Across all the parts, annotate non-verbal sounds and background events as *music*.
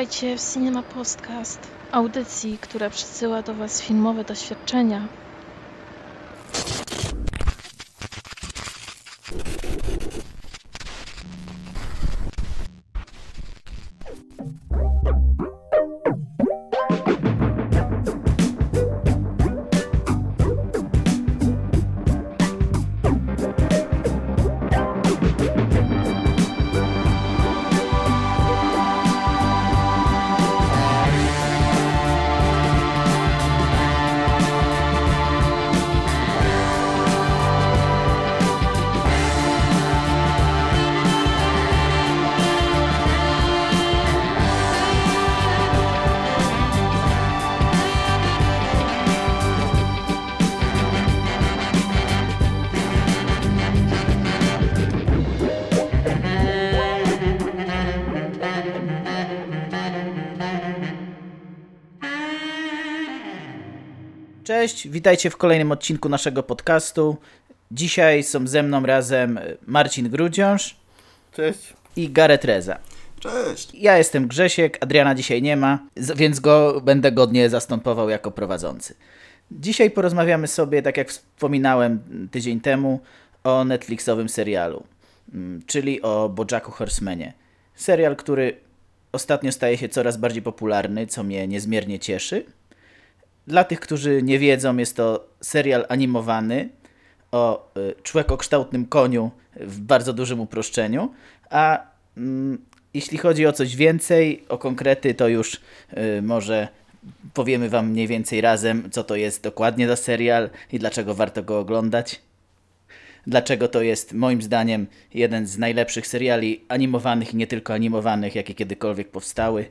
Witajcie w Cinema Podcast, audycji, która przysyła do Was filmowe doświadczenia. Cześć, witajcie w kolejnym odcinku naszego podcastu. Dzisiaj są ze mną razem Marcin Grudziąż Cześć. i Gareth Reza. Cześć. Ja jestem Grzesiek, Adriana dzisiaj nie ma, więc go będę godnie zastępował jako prowadzący. Dzisiaj porozmawiamy sobie, tak jak wspominałem tydzień temu, o Netflixowym serialu, mm, czyli o Bojacku Horsemanie. Serial, który ostatnio staje się coraz bardziej popularny, co mnie niezmiernie cieszy. Dla tych, którzy nie wiedzą, jest to serial animowany o y, człekokształtnym koniu w bardzo dużym uproszczeniu, a mm, jeśli chodzi o coś więcej, o konkrety, to już y, może powiemy Wam mniej więcej razem, co to jest dokładnie za serial i dlaczego warto go oglądać. Dlaczego to jest moim zdaniem jeden z najlepszych seriali animowanych i nie tylko animowanych, jakie kiedykolwiek powstały,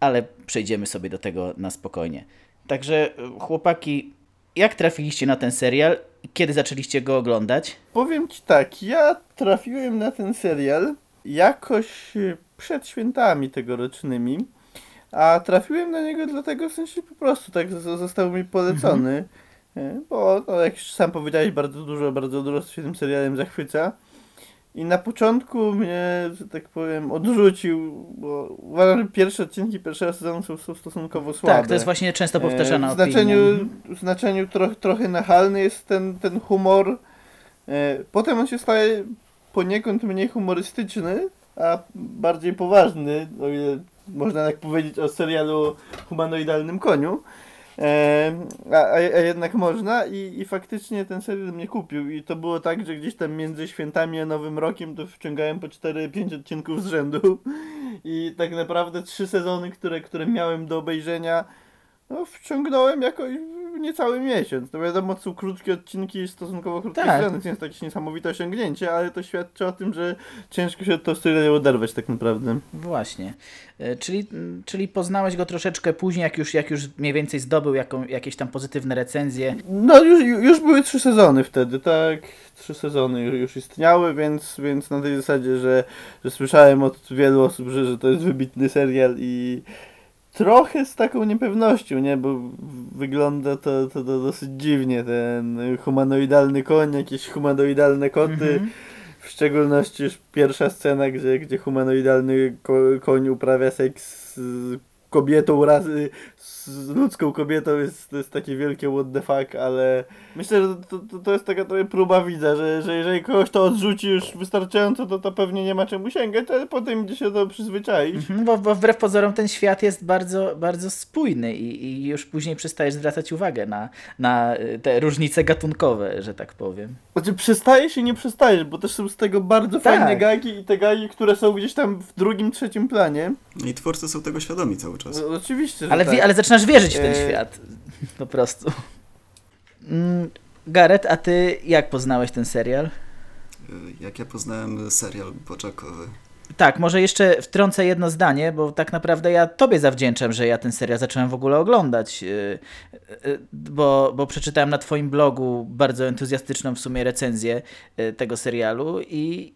ale przejdziemy sobie do tego na spokojnie. Także y, chłopaki, jak trafiliście na ten serial kiedy zaczęliście go oglądać? Powiem ci tak, ja trafiłem na ten serial jakoś e, przed świętami tegorocznymi, a trafiłem na niego dlatego, w sensie po prostu tak został mi polecony, e, bo no, jak już sam powiedziałeś, bardzo dużo, bardzo dużo się tym serialem zachwyca. I na początku mnie, że tak powiem, odrzucił, bo uważam, że pierwsze odcinki pierwszego sezonu są, są stosunkowo słabe. Tak, to jest właśnie często powtarzana E, w znaczeniu, opinia. w znaczeniu troch, trochę nachalny jest ten, ten humor. E, Potem on się staje poniekąd mniej humorystyczny, a bardziej poważny, o ile można tak powiedzieć o serialu Humanoidalnym Koniu. A, a, jednak można i, i faktycznie ten serial mnie kupił. I to było tak, że gdzieś tam między świętami a Nowym Rokiem to wciągałem po 4-5 odcinków z rzędu. I tak naprawdę trzy sezony, które, które miałem do obejrzenia no, wciągnąłem jakoś niecały miesiąc. To wiadomo, są krótkie odcinki i stosunkowo krótkie Tak. sceny, to jest jakieś niesamowite osiągnięcie, ale to świadczy o tym, że ciężko się od tego serialu oderwać tak naprawdę. Właśnie. E, Czyli, czyli poznałeś go troszeczkę później, jak już, jak już mniej więcej zdobył jaką, jakieś tam pozytywne recenzje. No już, już były trzy sezony wtedy, tak? Trzy sezony już, już istniały, więc, więc na tej zasadzie, że, że słyszałem od wielu osób, że, że to jest wybitny serial i trochę z taką niepewnością, nie? Bo wygląda to, to, to dosyć dziwnie, ten humanoidalny koń, jakieś humanoidalne koty. Mhm. W szczególności już pierwsza scena, gdzie, gdzie humanoidalny ko koń uprawia seks z kobietą razy, z ludzką kobietą jest, to jest takie wielkie what the fuck, ale myślę, że to, to, to jest taka trochę próba widza, że, że jeżeli kogoś to odrzuci już wystarczająco, to to pewnie nie ma czemu sięgać, ale potem idzie się do przyzwyczaić. Mhm, Bo, bo wbrew pozorom ten świat jest bardzo, bardzo spójny i, i już później przestajesz zwracać uwagę na, na y, te różnice gatunkowe, że tak powiem. Znaczy przestajesz i nie przestajesz, bo też są z tego bardzo Tak. fajne gagi i te gagi, które są gdzieś tam w drugim, trzecim planie. I twórcy są tego świadomi cały czas. No, oczywiście, że Ale, tak. wi- ale zaczynasz wierzyć w ten E, świat. *laughs* Po prostu. Mm, Gareth, a ty jak poznałeś ten serial? Y, Jak ja poznałem serial Boczakowy. Tak, może jeszcze wtrącę jedno zdanie, bo tak naprawdę ja tobie zawdzięczam, że ja ten serial zacząłem w ogóle oglądać, yy, yy, bo, bo przeczytałem na twoim blogu bardzo entuzjastyczną w sumie recenzję yy, tego serialu i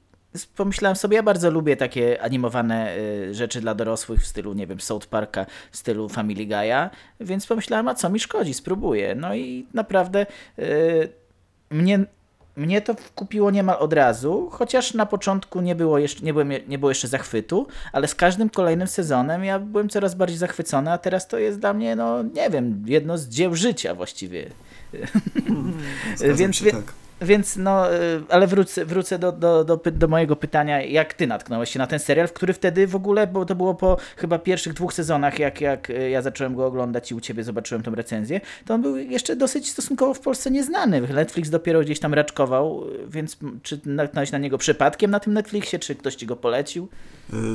pomyślałem sobie, ja bardzo lubię takie animowane yy, rzeczy dla dorosłych w stylu, nie wiem, South Parka, w stylu Family Guy'a, więc pomyślałem, a co mi szkodzi, spróbuję. No i naprawdę yy, mnie mnie to kupiło niemal od razu, chociaż na początku nie było, jeszcze, nie, byłem, nie było jeszcze zachwytu, ale z każdym kolejnym sezonem ja byłem coraz bardziej zachwycony, a teraz to jest dla mnie, no nie wiem, jedno z dzieł życia właściwie. *laughs* Zgadzam Więc tak. Więc no, y, ale wrócę, wrócę do, do, do, do mojego pytania, jak ty natknąłeś się na ten serial, w który wtedy w ogóle, bo to było po chyba pierwszych dwóch sezonach, jak, jak y, ja zacząłem go oglądać i u ciebie zobaczyłem tą recenzję, to on był jeszcze dosyć stosunkowo w Polsce nieznany. Netflix dopiero gdzieś tam raczkował, y, więc czy natknąłeś na niego przypadkiem na tym Netflixie, czy ktoś ci go polecił?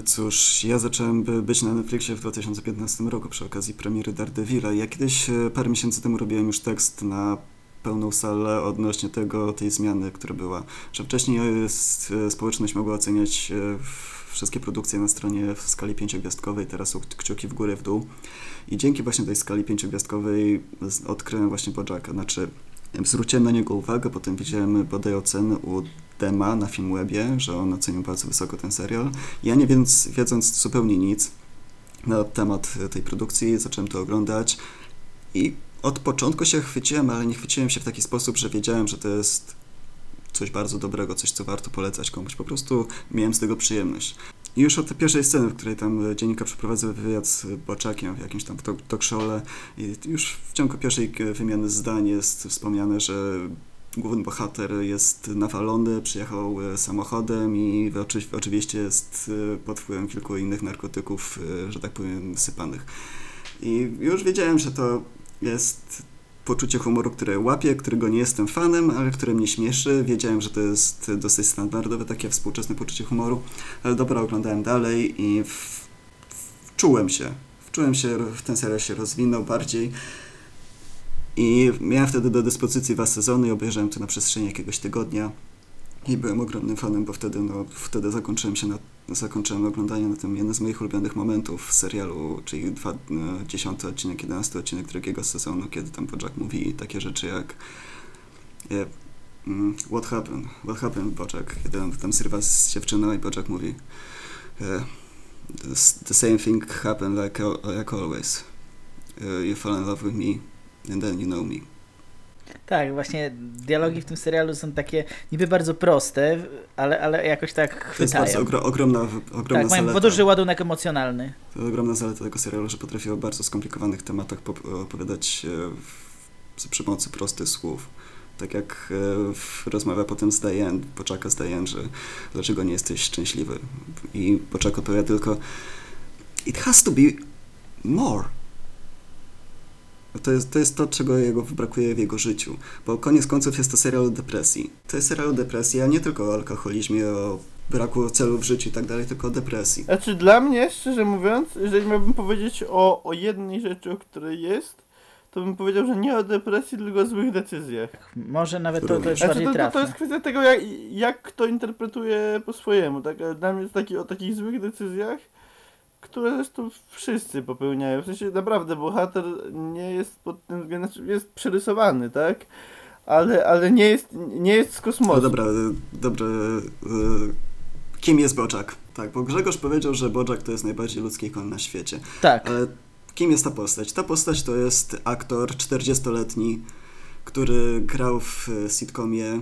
Cóż, ja zacząłem by- być na Netflixie w 2015 roku przy okazji premiery Daredevila. Ja kiedyś parę miesięcy temu robiłem już tekst na pełną salę odnośnie tego, tej zmiany, która była. Że wcześniej s- y, społeczność mogła oceniać w- wszystkie produkcje na stronie w skali pięciogwiazdkowej, teraz są kciuki w górę, w dół. I dzięki właśnie tej skali pięciogwiazdkowej odkryłem właśnie Bojacka. Znaczy, zwróciłem na niego uwagę, potem widziałem bodaj oceny u Dema na Filmwebie, że on ocenił bardzo wysoko ten serial. Ja nie wiedząc, wiedząc zupełnie nic na temat tej produkcji, zacząłem to oglądać i od początku się chwyciłem, ale nie chwyciłem się w taki sposób, że wiedziałem, że to jest coś bardzo dobrego, coś, co warto polecać komuś. Po prostu miałem z tego przyjemność. I już od pierwszej sceny, w której tam dziennikarz przeprowadza wywiad z Boczakiem w jakimś tam talk, show'le i już w ciągu pierwszej wymiany zdań jest wspomniane, że główny bohater jest nawalony, przyjechał e, samochodem i oczy, oczywiście jest e, pod wpływem kilku innych narkotyków, e, że tak powiem, sypanych. I już wiedziałem, że to jest poczucie humoru, które łapię, którego nie jestem fanem, ale które mnie śmieszy. Wiedziałem, że to jest dosyć standardowe takie współczesne poczucie humoru, ale dobra, oglądałem dalej i w, wczułem się. Wczułem się, w ten serial się rozwinął bardziej. I miałem wtedy do dyspozycji dwa sezony i obejrzałem to na przestrzeni jakiegoś tygodnia. I byłem ogromnym fanem, bo wtedy, no, wtedy zakończyłem się na, zakończyłem oglądanie na tym jeden z moich ulubionych momentów w serialu, czyli dwa, e, dziesiąty odcinek, jedenasty odcinek drugiego sezonu, kiedy tam Bojack mówi takie rzeczy jak e, mm, What happened? What happened, Bojack? Kiedy on tam zrywa z dziewczyną i Bojack mówi e, the, same thing happened like, like always. You fall in love with me and then you know me. Tak, właśnie dialogi w tym serialu są takie niby bardzo proste, ale, ale jakoś tak To jest bardzo chwytają. ogro, ogromna, ogromna Tak, zaleta. duży ładunek emocjonalny. To ogromna zaleta tego serialu, że potrafi o bardzo skomplikowanych tematach opowiadać e, w, przy pomocy prostych słów. Tak jak e, rozmawia potem z Diane, Poczaka z Diane, że dlaczego nie jesteś szczęśliwy. I Poczak odpowiada tylko It has to be more. To jest, to jest to, czego jego brakuje w jego życiu. Bo koniec końców jest to serial o depresji. To jest serial o depresji, a nie tylko o alkoholizmie, o braku celu w życiu i tak dalej, tylko o depresji. Znaczy dla mnie, szczerze mówiąc, jeżeli miałbym powiedzieć o, o jednej rzeczy, o której jest, to bym powiedział, że nie o depresji, tylko o złych decyzjach. Może nawet to, to już Znaczy, bardziej to, to, to jest kwestia tego, jak, jak kto interpretuje po swojemu. Tak? Ale Dla mnie jest taki, o takich złych decyzjach, które zresztą wszyscy popełniają. W sensie naprawdę bohater nie jest pod tym względem, znaczy jest przerysowany, tak? Ale, ale nie jest, nie jest z kosmosu. No dobra, y, dobrze. y, Kim jest Bojack? Tak, bo Grzegorz powiedział, że Bojack to jest najbardziej ludzki kon na świecie. Tak. Ale kim jest ta postać? Ta postać to jest aktor 40-letni, który grał w y, sitcomie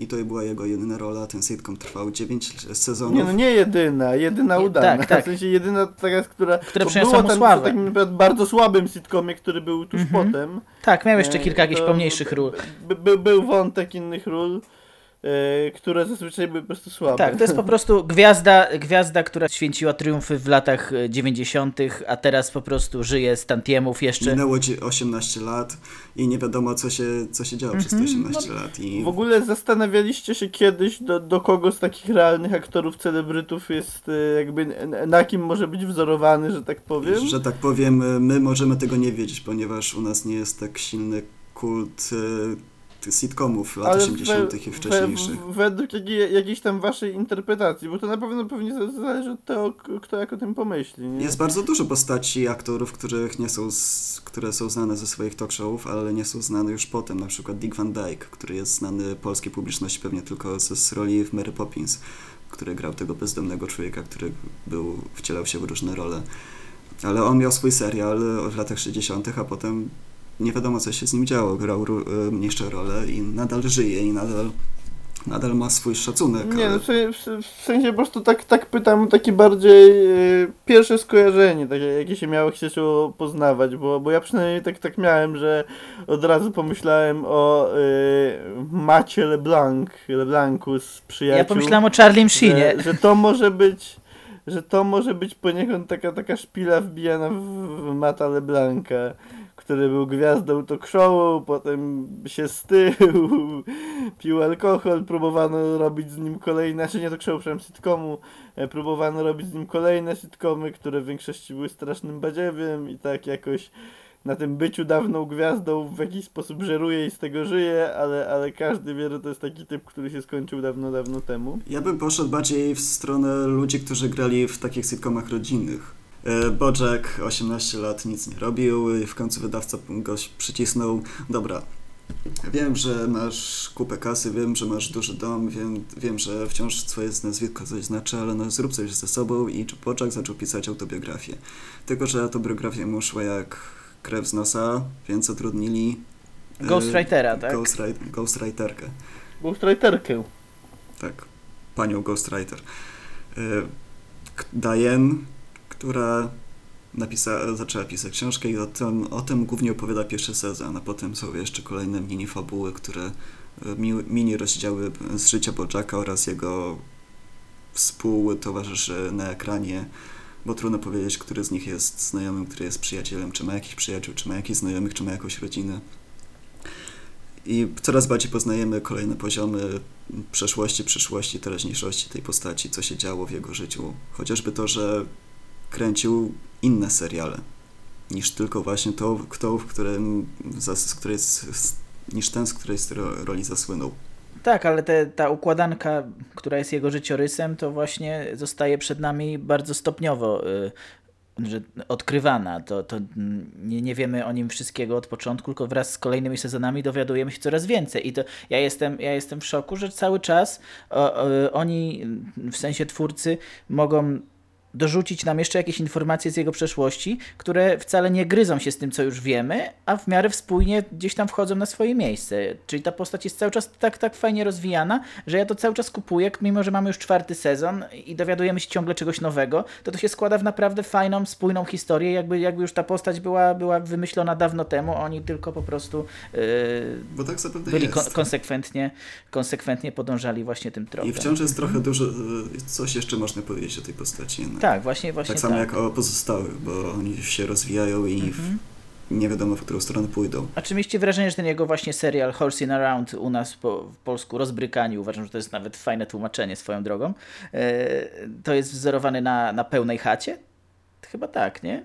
i to była jego jedyna rola. Ten sitcom trwał 9 sezonów. Nie, no nie jedyna, jedyna Tak, udana. tak. W sensie jedyna taka, która, Która mu tam sławę. w takim bardzo słabym sitcomie, który był tuż Mhm. potem. Tak, miał jeszcze E, kilka jakichś pomniejszych ról. By, by, był wątek innych ról, które zazwyczaj były po prostu słabe. Tak, to jest po prostu gwiazda, gwiazda, która święciła triumfy w latach e, 90., a teraz po prostu żyje z tantiemów jeszcze. Minęło ci 18 lat i nie wiadomo, co się, co się działo przez te Mhm, 18 lat. I W ogóle zastanawialiście się kiedyś, do, do kogo z takich realnych aktorów, celebrytów jest e, jakby, na kim może być wzorowany, że tak powiem? Że tak powiem, my możemy tego nie wiedzieć, ponieważ u nas nie jest tak silny kult sitcomów lat 80. i wcześniejszych. we- według jakiej, jakiejś tam waszej interpretacji, bo to na pewno pewnie za- zależy od tego, kto jak o tym pomyśli, nie? Jest bardzo dużo postaci aktorów, których nie są z, które są znane ze swoich talk showów, ale nie są znane już potem. Na przykład Dick Van Dyke, który jest znany polskiej publiczności pewnie tylko ze z roli w Mary Poppins, który grał tego bezdomnego człowieka, który był, wcielał się w różne role. Ale on miał swój serial w latach 60., a potem nie wiadomo co się z nim działo, grał mniejsze role i nadal żyje i nadal, nadal ma swój szacunek. Nie, ale- no w, sensie- w, w sensie po prostu tak, tak pytam, takie bardziej e, pierwsze skojarzenie, takie jakie się miało chcieć poznawać, bo, bo ja przynajmniej tak, tak miałem, że od razu pomyślałem o e, Macie LeBlanc, LeBlancu z przyjaciół. Ja pomyślałem o Charlie Sheenie. że, że to może być że to może być poniekąd taka, taka szpila wbijana w, w Mata LeBlanca, który był gwiazdą talk showu, potem się stył, pił alkohol, próbowano robić z nim kolejne, znaczy nie talk showu, przepraszam, sitcomu, e, próbowano robić z nim kolejne sitcomy, które w większości były strasznym badziewiem i tak jakoś na tym byciu dawną gwiazdą w jakiś sposób żeruje i z tego żyje, ale, ale każdy wie, że to jest taki typ, który się skończył dawno, dawno temu. Ja bym poszedł bardziej w stronę ludzi, którzy grali w takich sitcomach rodzinnych. E, Bojack 18 lat nic nie robił i w końcu wydawca go przycisnął. Dobra, wiem, że masz kupę kasy, wiem, że masz duży dom, wiem, wiem że wciąż twoje nazwisko coś znaczy, ale no zrób coś ze sobą i Bojack zaczął pisać autobiografię. Tylko, że autobiografia mu szła jak krew z nosa, więc zatrudnili e, Ghostwritera, tak? Ghostwrite- Ghostwriterkę. Ghostwriterkę. Tak, panią Ghostwriter. K- Diane, która napisa- zaczęła pisać książkę i o tym, o tym głównie opowiada pierwszy sezon, a potem są jeszcze kolejne mini fabuły, które mi, mini rozdziały z życia Bojacka oraz jego współtowarzyszy na ekranie, bo trudno powiedzieć, który z nich jest znajomym, który jest przyjacielem, czy ma jakichś przyjaciół, czy ma jakichś znajomych, czy ma jakąś rodzinę. I coraz bardziej poznajemy kolejne poziomy przeszłości, przyszłości, teraźniejszości tej postaci, co się działo w jego życiu. Chociażby to, że kręcił inne seriale niż tylko właśnie to, kto, w którym, z której, niż ten, z której roli zasłynął. Tak, ale te, ta układanka, która jest jego życiorysem, to właśnie zostaje przed nami bardzo stopniowo y, że odkrywana. To, to nie, nie wiemy o nim wszystkiego od początku, tylko wraz z kolejnymi sezonami dowiadujemy się coraz więcej. I to ja jestem, ja jestem w szoku, że cały czas o, o, oni, w sensie twórcy, mogą dorzucić nam jeszcze jakieś informacje z jego przeszłości, które wcale nie gryzą się z tym, co już wiemy, a w miarę spójnie gdzieś tam wchodzą na swoje miejsce. Czyli ta postać jest cały czas tak, tak fajnie rozwijana, że ja to cały czas kupuję, mimo że mamy już czwarty sezon i dowiadujemy się ciągle czegoś nowego, to to się składa w naprawdę fajną, spójną historię, jakby, jakby już ta postać była, była wymyślona dawno temu, oni tylko po prostu yy, Bo tak zapewne byli kon- konsekwentnie, konsekwentnie podążali właśnie tym tropem. I wciąż jest trochę dużo, y, coś jeszcze można powiedzieć o tej postaci. Tak, właśnie, właśnie tak samo tak. jak o pozostałych, bo oni się rozwijają i Mhm. w, nie wiadomo, w którą stronę pójdą. A czy mieliście wrażenie, że ten jego właśnie serial Horsing Around u nas po, w polsku rozbrykani, uważam, że to jest nawet fajne tłumaczenie swoją drogą, e, to jest wzorowany na, na pełnej chacie? Chyba tak, nie?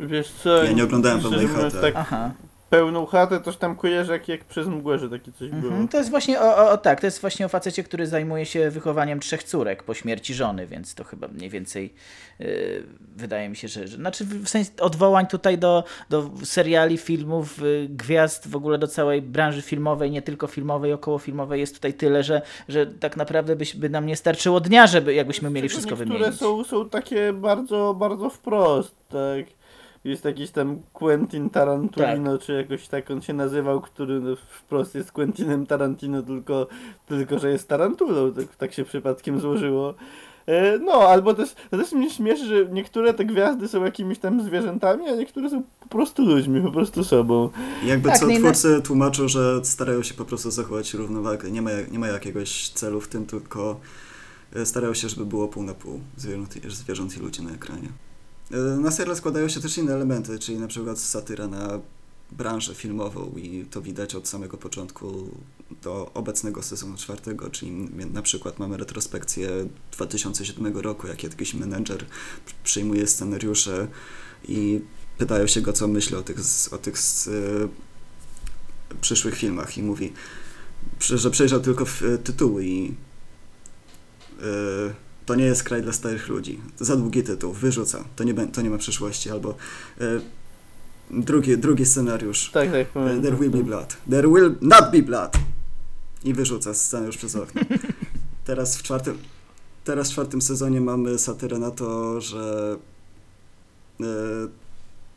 Wiesz co? Ja nie oglądałem pełnej chaty. Tak, Aha. Pełną chatę toż tam kojarzę jak, jak przez mgłę, że takie coś było. Mhm. To jest właśnie o, o, o tak, to jest właśnie o facecie, który zajmuje się wychowaniem trzech córek po śmierci żony, więc to chyba mniej więcej yy, wydaje mi się, że, że znaczy w sensie odwołań tutaj do, do seriali, filmów, yy, gwiazd, w ogóle do całej branży filmowej, nie tylko filmowej, okołofilmowej jest tutaj tyle, że, że tak naprawdę byś, by nam nie starczyło dnia, żeby jakbyśmy mieli wszystko niektóre wymienić. są, są takie bardzo, bardzo wprost, tak. Jest jakiś tam Quentin Tarantino, czy jakoś tak on się nazywał, który no wprost jest Quentinem Tarantino, tylko, tylko że jest Tarantulą, tak, tak się przypadkiem złożyło. E, No, albo też, też mnie śmieszy, że niektóre te gwiazdy są jakimiś tam zwierzętami, a niektóre są po prostu ludźmi, po prostu sobą. I Jakby Tak, co twórcy tłumaczą, że starają się po prostu zachować równowagę. Nie ma, nie ma jakiegoś celu w tym, tylko e, starają się, żeby było pół na pół zwierząt, i- zwierząt i ludzi na ekranie. E, Na serial składają się też inne elementy, czyli na przykład satyra na branżę filmową i to widać od samego początku do obecnego sezonu czwartego, czyli na przykład mamy retrospekcję 2007 roku, jak jakiś menedżer przyjmuje scenariusze i pytają się go, co myśli o tych, o tych z, e, przyszłych filmach i mówi, że przejrzał tylko w, e, tytuły i e, to nie jest kraj dla starych ludzi. Za długi tytuł, wyrzuca, to nie, to nie ma przyszłości, albo e, drugi, drugi scenariusz, Tak, tak e. There will be blood. There will not be blood. I wyrzuca scenariusz przez okno. *laughs* Teraz w czwartym, teraz w czwartym sezonie mamy satyrę na to, że e,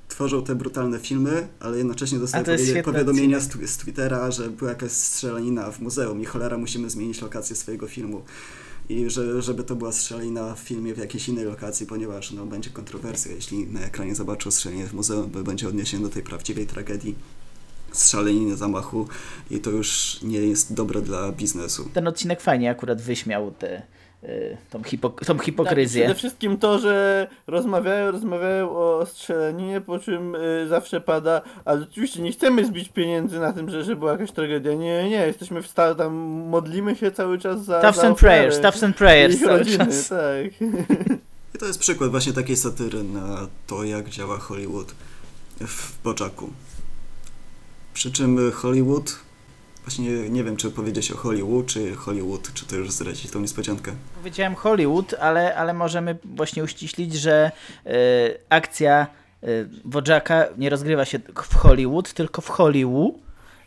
tworzą te brutalne filmy, ale jednocześnie dostają powiadomienia z, z Twittera, że była jakaś strzelanina w muzeum i cholera musimy zmienić lokację swojego filmu. I że, żeby to była strzelanina w filmie w jakiejś innej lokacji, ponieważ no, będzie kontrowersja, jeśli na ekranie zobaczą strzelanie w muzeum, bo będzie odniesienie do tej prawdziwej tragedii strzelaniny zamachu i to już nie jest dobre dla biznesu. Ten odcinek fajnie akurat wyśmiał y, tą, hipok- tą Tak, hipokryzję. przede wszystkim to, że rozmawiają, rozmawiają o strzelaninie, po czym y, zawsze pada, ale oczywiście nie chcemy zbić pieniędzy na tym, że, że była jakaś tragedia. Nie, nie, jesteśmy w stanie, tam modlimy się cały czas za. Toughs and prayers, toughs and prayers cały rodziny, czas. tak. I to jest przykład właśnie takiej satyry na to, jak działa Hollywood w Bojacku. Przy czym Hollywood, właśnie nie wiem, czy powiedzieć o Hollywood, czy Hollywood, czy to już zdradzić tą niespodziankę. Powiedziałem Hollywood, ale, ale możemy właśnie uściślić, że y, akcja y, Wojaka nie rozgrywa się w Hollywood, tylko w Hollywood.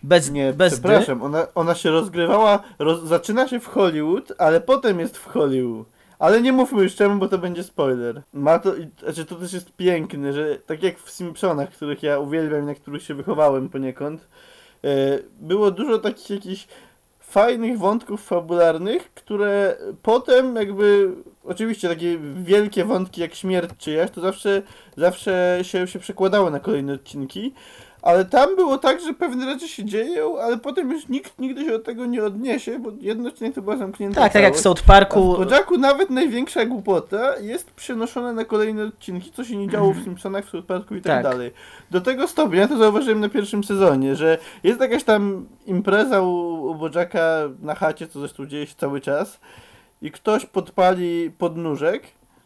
Bez, Nie, bez dy. przepraszam, ona, ona się rozgrywała, roz, zaczyna się w Hollywood, ale potem jest w Hollywood. Ale nie mówmy już czemu, bo to będzie spoiler. Ma to, i- znaczy to też jest piękne, że tak jak w Simpsonach, których ja uwielbiam i na których się wychowałem poniekąd, e, było dużo takich jakichś fajnych wątków fabularnych, które potem jakby, oczywiście takie wielkie wątki jak śmierć czyjaś, to zawsze, zawsze się, się przekładało na kolejne odcinki, ale tam było tak, że pewne rzeczy się dzieją, ale potem już nikt nigdy się od tego nie odniesie, bo odcinek to była zamknięta Tak, tak jak w całość. South A Parku. w Bojacku nawet największa głupota jest przenoszona na kolejne odcinki, co się nie działo w Simpsonach, w South Parku i tak, Tak. dalej. Do tego stopnia, ja to zauważyłem na pierwszym sezonie, że jest jakaś tam impreza u, u na chacie, co zresztą dzieje się cały czas i ktoś podpali podnóżek,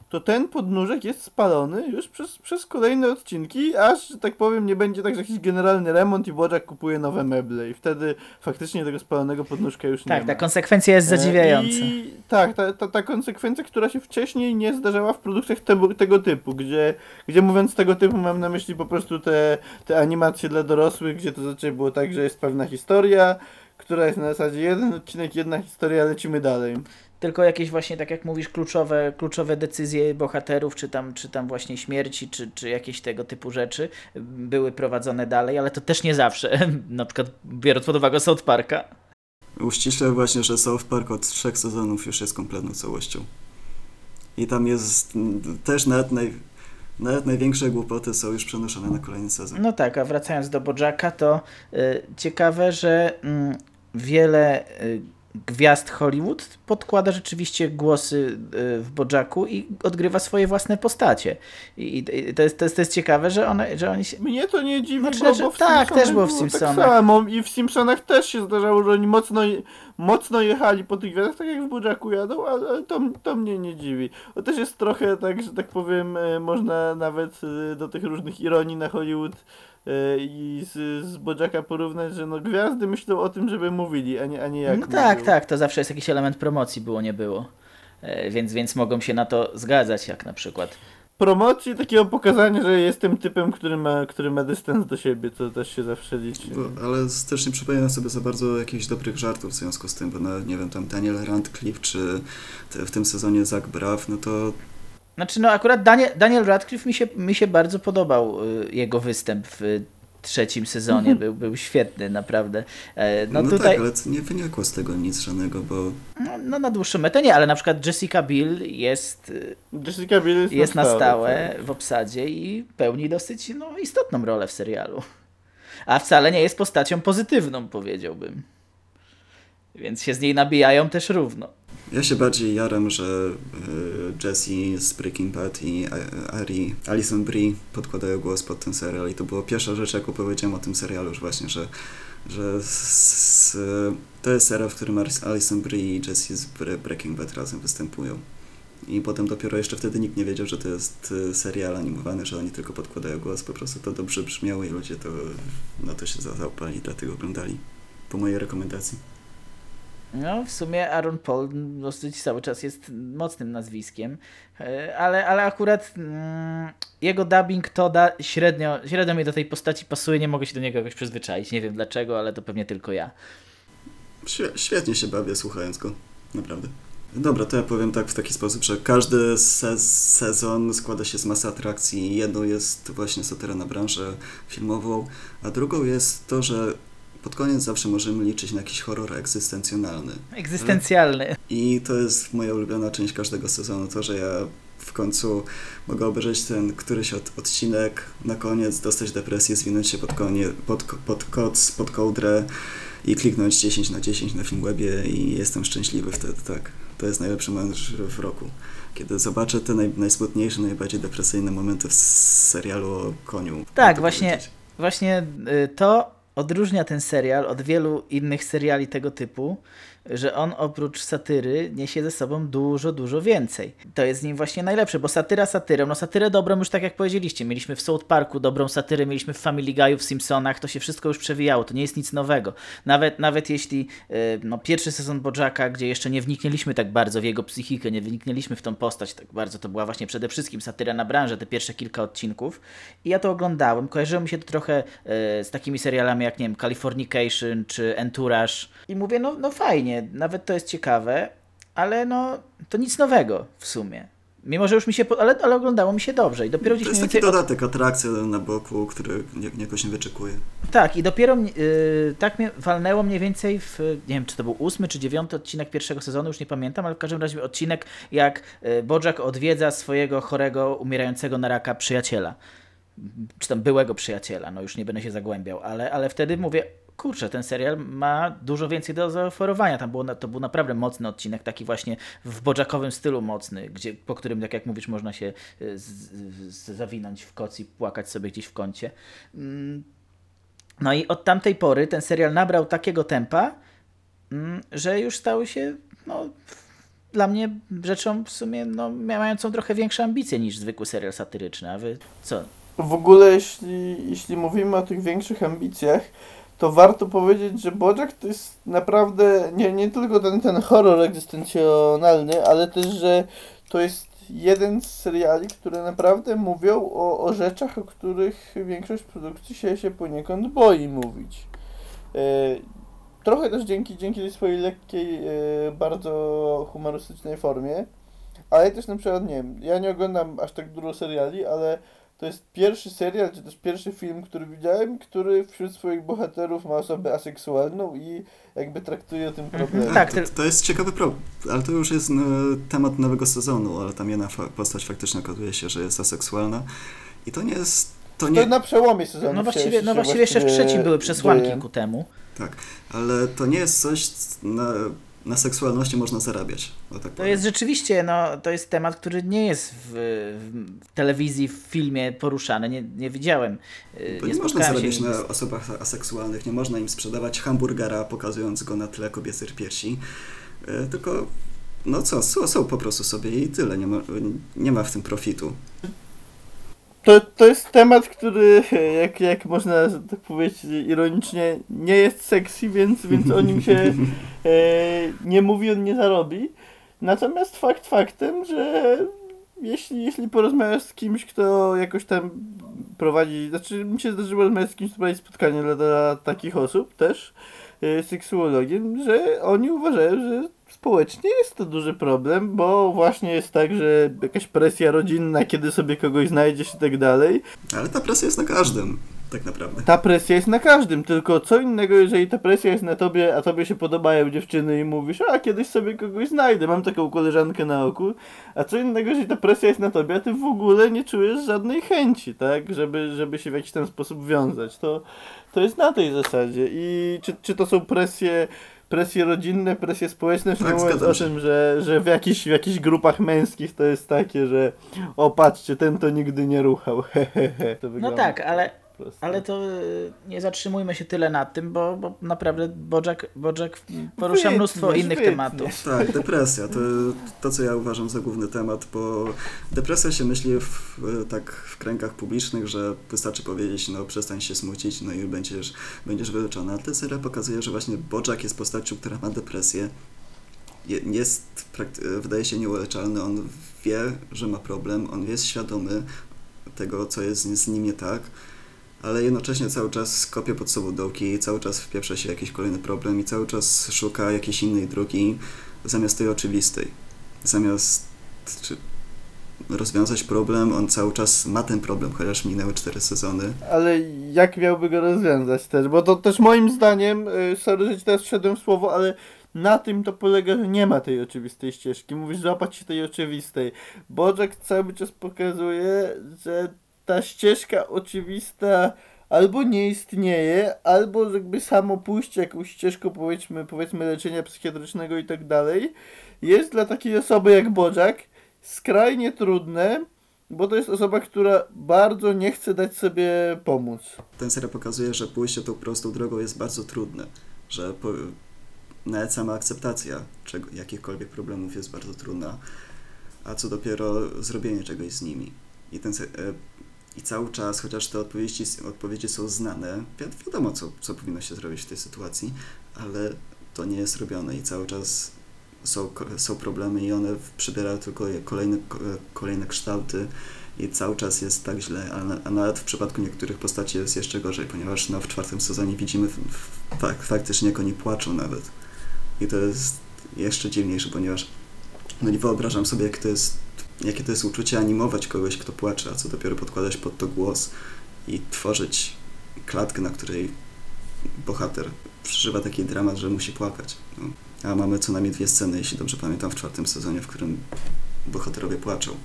to ten podnóżek jest spalony już przez, przez kolejne odcinki, aż, że tak powiem, nie będzie tak, że jakiś generalny remont i Bojack kupuje nowe meble i wtedy faktycznie tego spalonego podnóżka już nie Tak, ma. ta konsekwencja jest E, zadziwiająca. I tak, ta, ta, ta konsekwencja, która się wcześniej nie zdarzała w produkcjach tego, tego typu, gdzie, gdzie mówiąc tego typu mam na myśli po prostu te, te animacje dla dorosłych, gdzie to zazwyczaj było tak, że jest pewna historia, która jest na zasadzie jeden odcinek, jedna historia, lecimy dalej. Tylko jakieś właśnie, tak jak mówisz, kluczowe, kluczowe decyzje bohaterów, czy tam, czy tam właśnie śmierci, czy, czy jakieś tego typu rzeczy były prowadzone dalej, ale to też nie zawsze. *laughs* Na przykład biorąc pod uwagę South Parka. Uściśle właśnie, że South Park od trzech sezonów już jest kompletną całością. I tam jest też nawet, naj, nawet największe głupoty są już przenoszone na kolejny sezon. No tak, a wracając do Bojacka, to y, ciekawe, że mm, wiele y, gwiazd Hollywood podkłada rzeczywiście głosy y, w Bojacku i odgrywa swoje własne postacie. I, to, jest, to, jest, to jest ciekawe, że, one, że oni się... Mnie to nie dziwi, Znaczy, bo, że bo w tak, Simpsonach też było w Tak Simpsonach. samo i w Simpsonach też się zdarzało, że oni mocno, mocno jechali po tych gwiazdach, tak jak w Bojacku jadą, ale, to, to mnie nie dziwi. To też jest trochę tak, że tak powiem, e, można nawet e, do tych różnych ironii na Hollywood i z, z Bojacka porównać, że no gwiazdy myślą o tym, żeby mówili, a nie, a nie jak No tak, tak, to zawsze jest jakiś element promocji, było, nie było. E, Więc, więc mogą się na to zgadzać, jak na przykład Promocji takiego pokazania, że jestem typem, który ma, który ma dystans do siebie, to też się zawsze liczy. Bo, ale też nie przypominam sobie za bardzo jakichś dobrych żartów w związku z tym, bo no, nie wiem, tam Daniel Radcliffe, czy te, w tym sezonie Zach Braff, no to Znaczy, no akurat Daniel, Daniel Radcliffe mi się, mi się bardzo podobał y, jego występ w trzecim sezonie. Był, był świetny, naprawdę. E, No, no, tutaj, tak, ale to nie wynikło z tego nic żadnego, bo no, no na dłuższą metę nie, ale na przykład Jessica Biel jest, y, Jessica Biel jest, jest na stałe tak. w obsadzie i pełni dosyć no, istotną rolę w serialu. A wcale nie jest postacią pozytywną, powiedziałbym. Więc się z niej nabijają też równo. Ja się bardziej jaram, że y, Jessie z Breaking Bad i A- Ari, Alison Brie podkładają głos pod ten serial i to była pierwsza rzecz, jaką powiedziałem o tym serialu już właśnie, że, że z, to jest serial, w którym Alison Brie i Jessie z Bre- Breaking Bad razem występują. I potem dopiero jeszcze wtedy nikt nie wiedział, że to jest y, serial animowany, że oni tylko podkładają głos, po prostu to dobrze brzmiało i ludzie to, no to się za- zaopali, dlatego oglądali. Po mojej rekomendacji. No, w sumie Aaron Paul dosyć cały czas jest mocnym nazwiskiem, e, ale, ale akurat mm, jego dubbing to da, średnio, średnio mi do tej postaci pasuje, nie mogę się do niego jakoś przyzwyczaić. Nie wiem dlaczego, ale to pewnie tylko ja. Świe- Świetnie się bawię słuchając go, naprawdę. Dobra, to ja powiem tak w taki sposób, że każdy se sezon składa się z masy atrakcji. Jedną jest właśnie satyra na branżę filmową, a drugą jest to, że pod koniec zawsze możemy liczyć na jakiś horror egzystencjonalny. Egzystencjalny. I to jest moja ulubiona część każdego sezonu, to, że ja w końcu mogę obejrzeć ten któryś od, odcinek, na koniec dostać depresję, zwinąć się pod, konie, pod, pod koc, pod kołdrę i kliknąć 10 na 10 na Filmwebie i jestem szczęśliwy wtedy, tak. To jest najlepszy moment w roku. Kiedy zobaczę te naj, najsmutniejsze, najbardziej depresyjne momenty w serialu o koniu. Tak, właśnie, właśnie y, to odróżnia ten serial od wielu innych seriali tego typu, że on oprócz satyry niesie ze sobą dużo, dużo więcej. To jest z nim właśnie najlepsze, bo satyra satyrą, no satyrę dobrą już tak jak powiedzieliście, mieliśmy w South Parku dobrą satyrę, mieliśmy w Family Guy'u, w Simpsonach, to się wszystko już przewijało, to nie jest nic nowego. Nawet, nawet jeśli y, no, pierwszy sezon Bojacka, gdzie jeszcze nie wniknęliśmy tak bardzo w jego psychikę, nie wniknęliśmy w tą postać tak bardzo, to była właśnie przede wszystkim satyra na branżę, te pierwsze kilka odcinków i ja to oglądałem, kojarzyło mi się to trochę y, z takimi serialami jak, nie wiem, Californication czy Entourage i mówię, no, no fajnie, nawet to jest ciekawe, ale no, to nic nowego w sumie. Mimo, że już mi się, ale, ale oglądało mi się dobrze i dopiero to gdzieś jest mniej taki dodatek, atrakcja na boku, który jakoś nie wyczekuje. Tak, i dopiero yy, tak mnie walnęło mniej więcej w, nie wiem, czy to był ósmy czy dziewiąty odcinek pierwszego sezonu, już nie pamiętam, ale w każdym razie odcinek, jak yy, Bojack odwiedza swojego chorego, umierającego na raka przyjaciela. Czy tam byłego przyjaciela, no już nie będę się zagłębiał, ale, ale wtedy mówię, kurczę, ten serial ma dużo więcej do zaoferowania. Tam było, to był naprawdę mocny odcinek, taki właśnie w bożakowym stylu mocny, gdzie, po którym, tak jak mówisz, można się z, z, zawinąć w koc i płakać sobie gdzieś w kącie. Mm. No i od tamtej pory ten serial nabrał takiego tempa, mm, że już stał się no, dla mnie rzeczą w sumie no, mającą trochę większe ambicje niż zwykły serial satyryczny. A wy co? W ogóle, jeśli, jeśli mówimy o tych większych ambicjach, to warto powiedzieć, że Bojack to jest naprawdę nie, nie tylko ten, ten horror egzystencjonalny, ale też, że to jest jeden z seriali, które naprawdę mówią o, o rzeczach, o których większość produkcji się, się poniekąd boi mówić. E, trochę też dzięki, dzięki tej swojej lekkiej, e, bardzo humorystycznej formie, ale też na przykład, nie wiem, ja nie oglądam aż tak dużo seriali, ale to jest pierwszy serial, czy też pierwszy film, który widziałem, który wśród swoich bohaterów ma osobę aseksualną i jakby traktuje o tym problemie. Tak, to, to jest ciekawy problem, ale to już jest no, temat nowego sezonu, ale tam jedna fa postać faktycznie okazuje się, że jest aseksualna i to nie jest... To, nie... to na przełomie sezonu. No właściwie, no właściwie jeszcze w trzecim były przesłanki ku temu. Tak, ale to nie jest coś, na, na seksualności można zarabiać. Tak to powiem. jest rzeczywiście, no, to jest temat, który nie jest w, w telewizji, w filmie poruszany. Nie, nie widziałem. Bo nie, nie można zarabiać na osobach aseksualnych, nie można im sprzedawać hamburgera, pokazując go na tle kobiecych piersi. Tylko, no co, są, są po prostu sobie i tyle. Nie ma, nie ma w tym profitu. To, to jest temat, który, *laughs* jak, jak można tak powiedzieć ironicznie, nie jest sexy, więc, więc o nim się *laughs* e, nie mówi, on nie zarobi. Natomiast fakt faktem, że jeśli, jeśli porozmawiasz z kimś, kto jakoś tam prowadzi, znaczy mi się zdarzyło rozmawiać z kimś, kto prowadzi spotkanie dla, dla takich osób też, seksuologiem, że oni uważają, że społecznie jest to duży problem, bo właśnie jest tak, że jakaś presja rodzinna, kiedy sobie kogoś znajdziesz i tak dalej. Ale ta presja jest na każdym, tak naprawdę. Ta presja jest na każdym, tylko co innego, jeżeli ta presja jest na tobie, a tobie się podobają dziewczyny i mówisz, a kiedyś sobie kogoś znajdę, mam taką koleżankę na oku, a co innego, jeżeli ta presja jest na tobie, a ty w ogóle nie czujesz żadnej chęci, tak, żeby, żeby się w jakiś ten sposób wiązać. To, to jest na tej zasadzie. I czy, czy to są presje presje rodzinne, presje społeczne, tak, mówiąc o tym, że, że w, jakichś, w jakichś grupach męskich to jest takie, że o patrzcie, ten to nigdy nie ruchał, *laughs* hehehe. no tak, ale ale to y, nie zatrzymujmy się tyle nad tym, bo, bo naprawdę Bojack, Bojack porusza wytnie, mnóstwo innych wytnie. tematów. Tak, depresja to, to, co ja uważam za główny temat, bo depresja się myśli w, tak w kręgach publicznych, że wystarczy powiedzieć, no przestań się smucić, no i będziesz, będziesz wyleczony. A ten serial pokazuje, że właśnie Bojack jest postacią, która ma depresję, jest, wydaje się nieuleczalny, on wie, że ma problem, on jest świadomy tego, co jest z nim nie tak, ale jednocześnie cały czas kopie pod sobą dołki, cały czas wpieprza się jakiś kolejny problem i cały czas szuka jakiejś innej drogi zamiast tej oczywistej. zamiast rozwiązać problem, on cały czas ma ten problem, chociaż minęły cztery sezony. Ale jak miałby go rozwiązać też? Bo to też moim zdaniem, y, sorry, że teraz wszedłem w słowo, ale na tym to polega, że nie ma tej oczywistej ścieżki. Mówisz złapać się tej oczywistej. Bożek cały czas pokazuje, że ta ścieżka oczywista albo nie istnieje, albo jakby samo pójście jakąś ścieżką powiedzmy, powiedzmy leczenia psychiatrycznego i tak dalej, jest dla takiej osoby jak Bożak skrajnie trudne, bo to jest osoba, która bardzo nie chce dać sobie pomóc. Ten serial pokazuje, że pójście tą prostą drogą jest bardzo trudne, że po, nawet sama akceptacja czego, jakichkolwiek problemów jest bardzo trudna, a co dopiero zrobienie czegoś z nimi. I, ten, e, i cały czas, chociaż te odpowiedzi, odpowiedzi są znane, wi- wiadomo, co, co powinno się zrobić w tej sytuacji, ale to nie jest robione i cały czas są, są problemy i one przybierają tylko kolejne, ko- kolejne kształty i cały czas jest tak źle, a, na, a nawet w przypadku niektórych postaci jest jeszcze gorzej, ponieważ no, w czwartym sezonie widzimy fak, faktycznie, jak oni płaczą nawet. I to jest jeszcze dziwniejsze, ponieważ no nie wyobrażam sobie, jak to jest, jakie to jest uczucie animować kogoś, kto płacze, a co dopiero podkładać pod to głos i tworzyć klatkę, na której bohater przeżywa taki dramat, że musi płakać. No. A mamy co najmniej dwie sceny, jeśli dobrze pamiętam, w czwartym sezonie, w którym bohaterowie płaczą.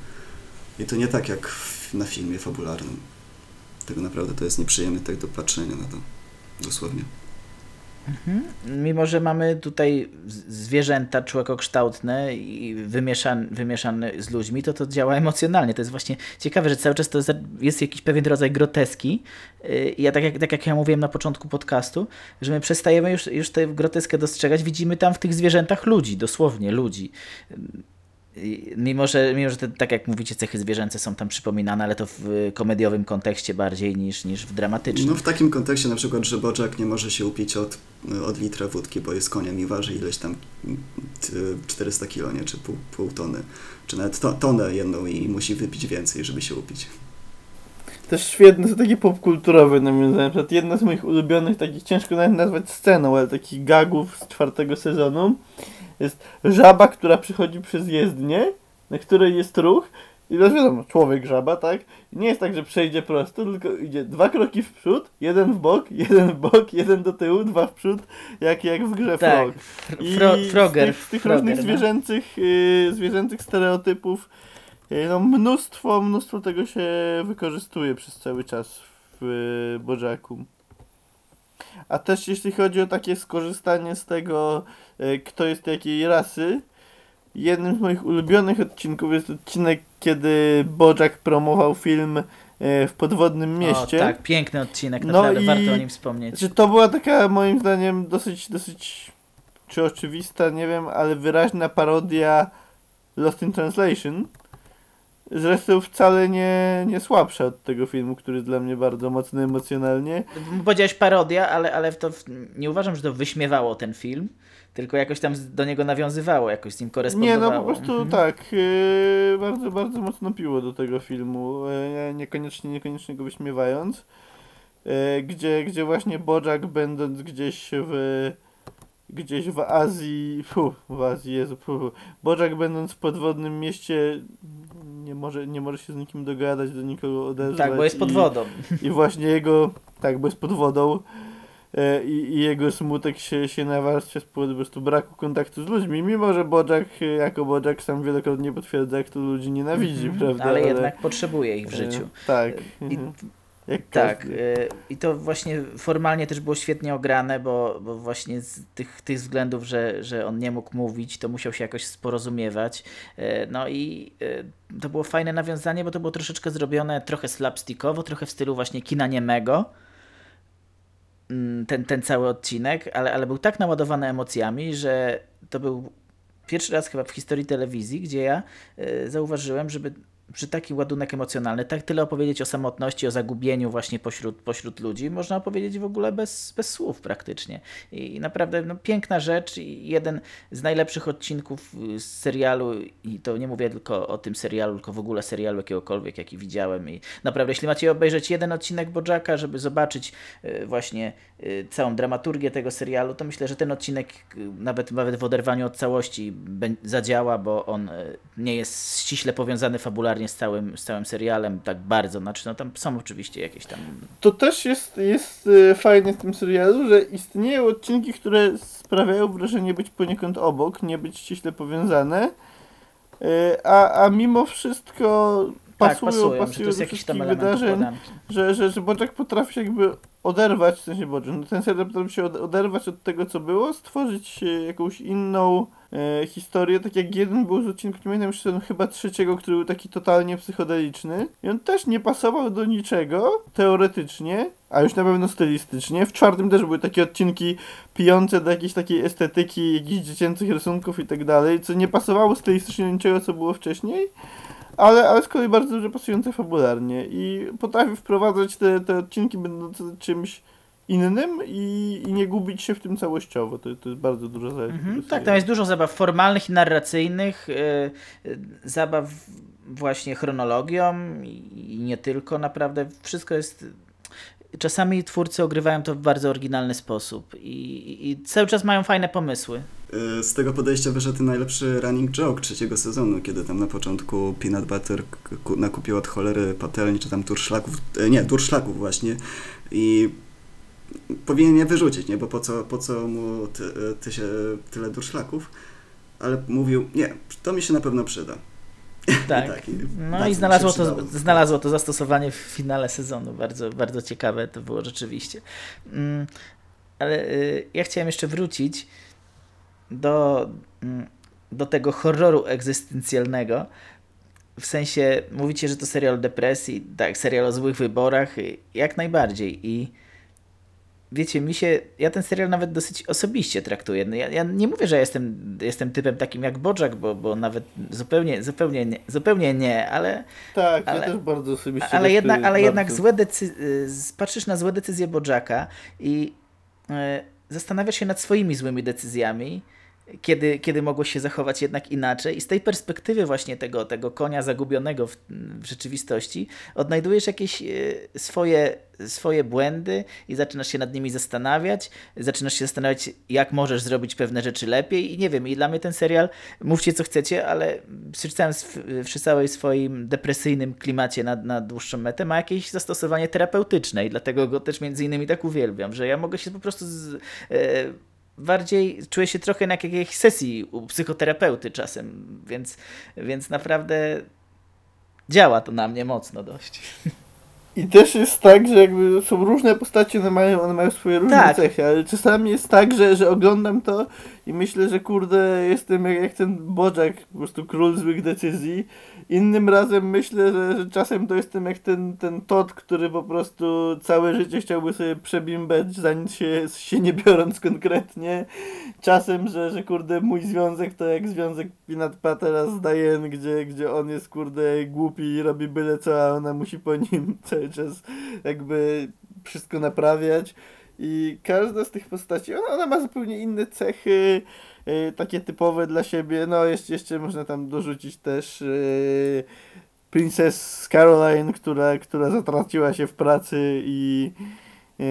I to nie tak jak na filmie fabularnym. Tego naprawdę to jest nieprzyjemne tak do patrzenia na to. Dosłownie. Mhm. Mimo, że mamy tutaj zwierzęta człowiekokształtne i wymieszane, wymieszane z ludźmi, to to działa emocjonalnie. To jest właśnie ciekawe, że cały czas to jest, jakiś pewien rodzaj groteski. I ja tak jak, tak jak ja mówiłem na początku podcastu, że my przestajemy już, już tę groteskę dostrzegać, widzimy tam w tych zwierzętach ludzi, dosłownie ludzi. Mimo, że, mimo, że te, tak jak mówicie, cechy zwierzęce są tam przypominane, ale to w komediowym kontekście bardziej niż, niż w dramatycznym. No w takim kontekście na przykład, że Bojack nie może się upić od, od litra wódki, bo jest koniem i waży ileś tam t- 400 kilo, nie? Czy pół, pół tony. Czy nawet to, tonę jedną i musi wypić więcej, żeby się upić. Też świetne są takie popkulturowe nawiązania. Na przykład jedna z moich ulubionych, takich ciężko nawet nazwać sceną, ale takich gagów z czwartego sezonu jest żaba, która przychodzi przez jezdnię, na której jest ruch i no wiadomo, człowiek żaba, tak? I nie jest tak, że przejdzie prosto, tylko idzie dwa kroki w przód, jeden w bok, jeden w bok, jeden do tyłu, dwa w przód, jak, jak w grze Tak, Frog. Fro- Fro- z Frogger. tych, z tych Frogger, różnych no. zwierzęcych, yy, zwierzęcych stereotypów yy, no mnóstwo, mnóstwo tego się wykorzystuje przez cały czas w yy, Bojacku. A też jeśli chodzi o takie skorzystanie z tego, yy, kto jest jakiej rasy, jednym z moich ulubionych odcinków jest odcinek, kiedy Bojack promował film yy, w podwodnym mieście. O, tak, piękny odcinek, No naprawdę i- warto o nim wspomnieć. Znaczy, to była taka moim zdaniem dosyć, dosyć czy oczywista, nie wiem, ale wyraźna parodia Lost in Translation. Zresztą wcale nie, nie słabsza od tego filmu, który jest dla mnie bardzo mocny emocjonalnie. Powiedziałeś parodia, ale, ale to nie uważam, że to wyśmiewało ten film, tylko jakoś tam do niego nawiązywało, jakoś z nim Nie, korespondowało. no po prostu Mhm. tak, yy, bardzo, bardzo mocno piło do tego filmu, yy, niekoniecznie, niekoniecznie go wyśmiewając. Yy, gdzie, gdzie właśnie Bojack będąc gdzieś w gdzieś w Azji, *laughs* fu, w Azji, Jezu, fu, Bojack będąc w podwodnym mieście nie może, nie może się z nikim dogadać, do nikogo odezwać. Tak, bo jest pod i- wodą. I właśnie jego, tak, bo jest pod wodą e, i, i jego smutek się, się nawarstwia z powodu po prostu braku kontaktu z ludźmi, mimo że Bojack jako Bojack sam wielokrotnie potwierdza, jak to ludzi nienawidzi, Mhm, prawda? Ale jednak potrzebuje ich w życiu. E, tak. I, mhm. Jak tak, każdy. i to właśnie formalnie też było świetnie ograne, bo, bo właśnie z tych, tych względów, że, że on nie mógł mówić, to musiał się jakoś porozumiewać. Y, No i y, to było fajne nawiązanie, bo to było troszeczkę zrobione trochę slapstickowo, trochę w stylu właśnie kina niemego. Mm, Ten, ten cały odcinek, ale, ale był tak naładowany emocjami, że to był pierwszy raz chyba w historii telewizji, gdzie ja y, zauważyłem, żeby przy taki ładunek emocjonalny, tak tyle opowiedzieć o samotności, o zagubieniu właśnie pośród, pośród ludzi, można opowiedzieć w ogóle bez, bez słów praktycznie. I naprawdę no, piękna rzecz i jeden z najlepszych odcinków y, z serialu i to nie mówię tylko o tym serialu, tylko w ogóle serialu jakiegokolwiek, jaki widziałem i naprawdę jeśli macie obejrzeć jeden odcinek Bojacka, żeby zobaczyć y, właśnie y, całą dramaturgię tego serialu, to myślę, że ten odcinek nawet, nawet w oderwaniu od całości zadziała, bo on nie jest ściśle powiązany fabularnie z całym, z całym serialem tak bardzo. Znaczy, no tam są oczywiście jakieś tam. To też jest, jest e, fajne w tym serialu, że istnieją odcinki, które sprawiają wrażenie być poniekąd obok, nie być ściśle powiązane, e, a, a mimo wszystko tak, pasują, pasują, że to pasują jest do jakiś tam wydarzeń, że, że, że Bojack potrafi się jakby oderwać, w sensie Bojack, no ten serial potrafi się od- oderwać od tego, co było, stworzyć e, jakąś inną e, historię, tak jak jeden był z odcinków, nie pamiętam już ten chyba trzeciego, który był taki totalnie psychodeliczny i on też nie pasował do niczego, teoretycznie, a już na pewno stylistycznie. W czwartym też były takie odcinki pijące do jakiejś takiej estetyki, jakichś dziecięcych rysunków i tak dalej, co nie pasowało stylistycznie do niczego, co było wcześniej, ale, ale z kolei bardzo dobrze pasujące fabularnie i potrafi wprowadzać te, te odcinki będące czymś innym i, i nie gubić się w tym całościowo. To, to jest bardzo dużo zalet. Mhm, tak, tam jest dużo zabaw formalnych i narracyjnych, y, y, zabaw właśnie chronologią i, nie tylko, naprawdę wszystko jest... Czasami twórcy ogrywają to w bardzo oryginalny sposób i, i cały czas mają fajne pomysły. Y, Z tego podejścia wyszedł najlepszy running joke trzeciego sezonu, kiedy tam na początku Peanut Butter nakupił od cholery patelni, czy tam turszlaków, e, nie, turszlaków właśnie i powinien je wyrzucić, nie, bo po co, po co mu ty, ty się, tyle durszlaków, ale mówił, nie, to mi się na pewno przyda. *laughs* Tak. tak, i No i znalazło to, znalazło to zastosowanie w finale sezonu. Bardzo, bardzo ciekawe to było rzeczywiście. Mm, Ale y, ja chciałem jeszcze wrócić do, mm, do tego horroru egzystencjalnego. W sensie, mówicie, że to serial depresji, tak, serial o złych wyborach, y, jak najbardziej. I wiecie, mi się, ja ten serial nawet dosyć osobiście traktuję. No ja, ja nie mówię, że jestem, jestem typem takim jak Bojack, bo, bo nawet zupełnie, zupełnie, nie, zupełnie nie, ale, Tak, ale- ja też bardzo osobiście ale, jednak, ale bardzo. jednak złe decy- z- patrzysz na złe decyzje Bojacka i y, zastanawiasz się nad swoimi złymi decyzjami, kiedy, kiedy mogło się zachować jednak inaczej. I z tej perspektywy właśnie tego, tego konia zagubionego w, w rzeczywistości odnajdujesz jakieś y, swoje, swoje błędy i zaczynasz się nad nimi zastanawiać. Zaczynasz się zastanawiać, jak możesz zrobić pewne rzeczy lepiej. I nie wiem, i dla mnie ten serial, mówcie co chcecie, ale przy całym, przy całej swoim depresyjnym klimacie na, na dłuższą metę ma jakieś zastosowanie terapeutyczne i dlatego go też między innymi tak uwielbiam, że ja mogę się po prostu z, e, bardziej czuję się trochę na jakiejś sesji u psychoterapeuty czasem, więc, więc naprawdę działa to na mnie mocno dość. I też jest tak, że jakby są różne postacie, one mają, one mają swoje różne Tak. cechy, ale czasami jest tak, że, że oglądam to i myślę, że kurde, jestem jak, jak ten Bojack, po prostu król złych decyzji. Innym razem myślę, że, że czasem to jestem jak ten, ten Todd, który po prostu całe życie chciałby sobie przebimbać, za nic się, się nie biorąc konkretnie. Czasem, że, że kurde, mój związek to jak związek Peanut Buttera z Diane, gdzie, gdzie on jest kurde głupi i robi byle co, a ona musi po nim *laughs* cały czas jakby wszystko naprawiać. I każda z tych postaci, ona, ona ma zupełnie inne cechy, y, takie typowe dla siebie. No, jeszcze, jeszcze można tam dorzucić też y, Princess Caroline, która, która zatraciła się w pracy i, y,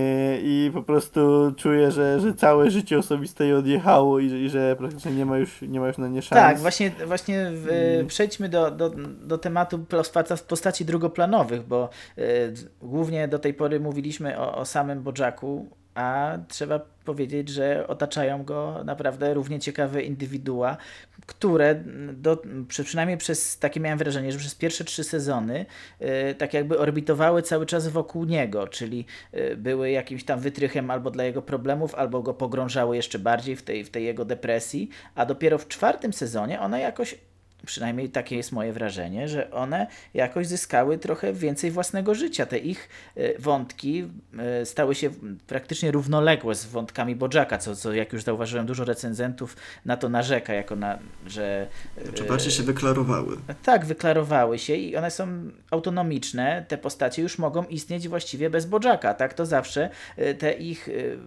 i po prostu czuje, że, że całe życie osobiste jej odjechało i, że- i że praktycznie nie ma już, nie ma już na nie szans. Tak, właśnie, właśnie w, przejdźmy do, do, do tematu posta- postaci drugoplanowych, bo y, głównie do tej pory mówiliśmy o, o samym Bojacku, a trzeba powiedzieć, że otaczają go naprawdę równie ciekawe indywidua, które do, przy, przynajmniej przez takie miałem wrażenie, że przez pierwsze trzy sezony y, tak jakby orbitowały cały czas wokół niego, czyli y, były jakimś tam wytrychem albo dla jego problemów, albo go pogrążały jeszcze bardziej w tej, w tej jego depresji, a dopiero w czwartym sezonie one jakoś przynajmniej takie jest moje wrażenie, że one jakoś zyskały trochę więcej własnego życia. Te ich e, wątki e, stały się praktycznie równoległe z wątkami Bożaka, co, co jak już zauważyłem, dużo recenzentów na to narzeka, jako na, że... e, Czy bardziej się wyklarowały? tak, wyklarowały się i one są autonomiczne. Te postacie już mogą istnieć właściwie bez Bożaka. Tak to zawsze te ich y,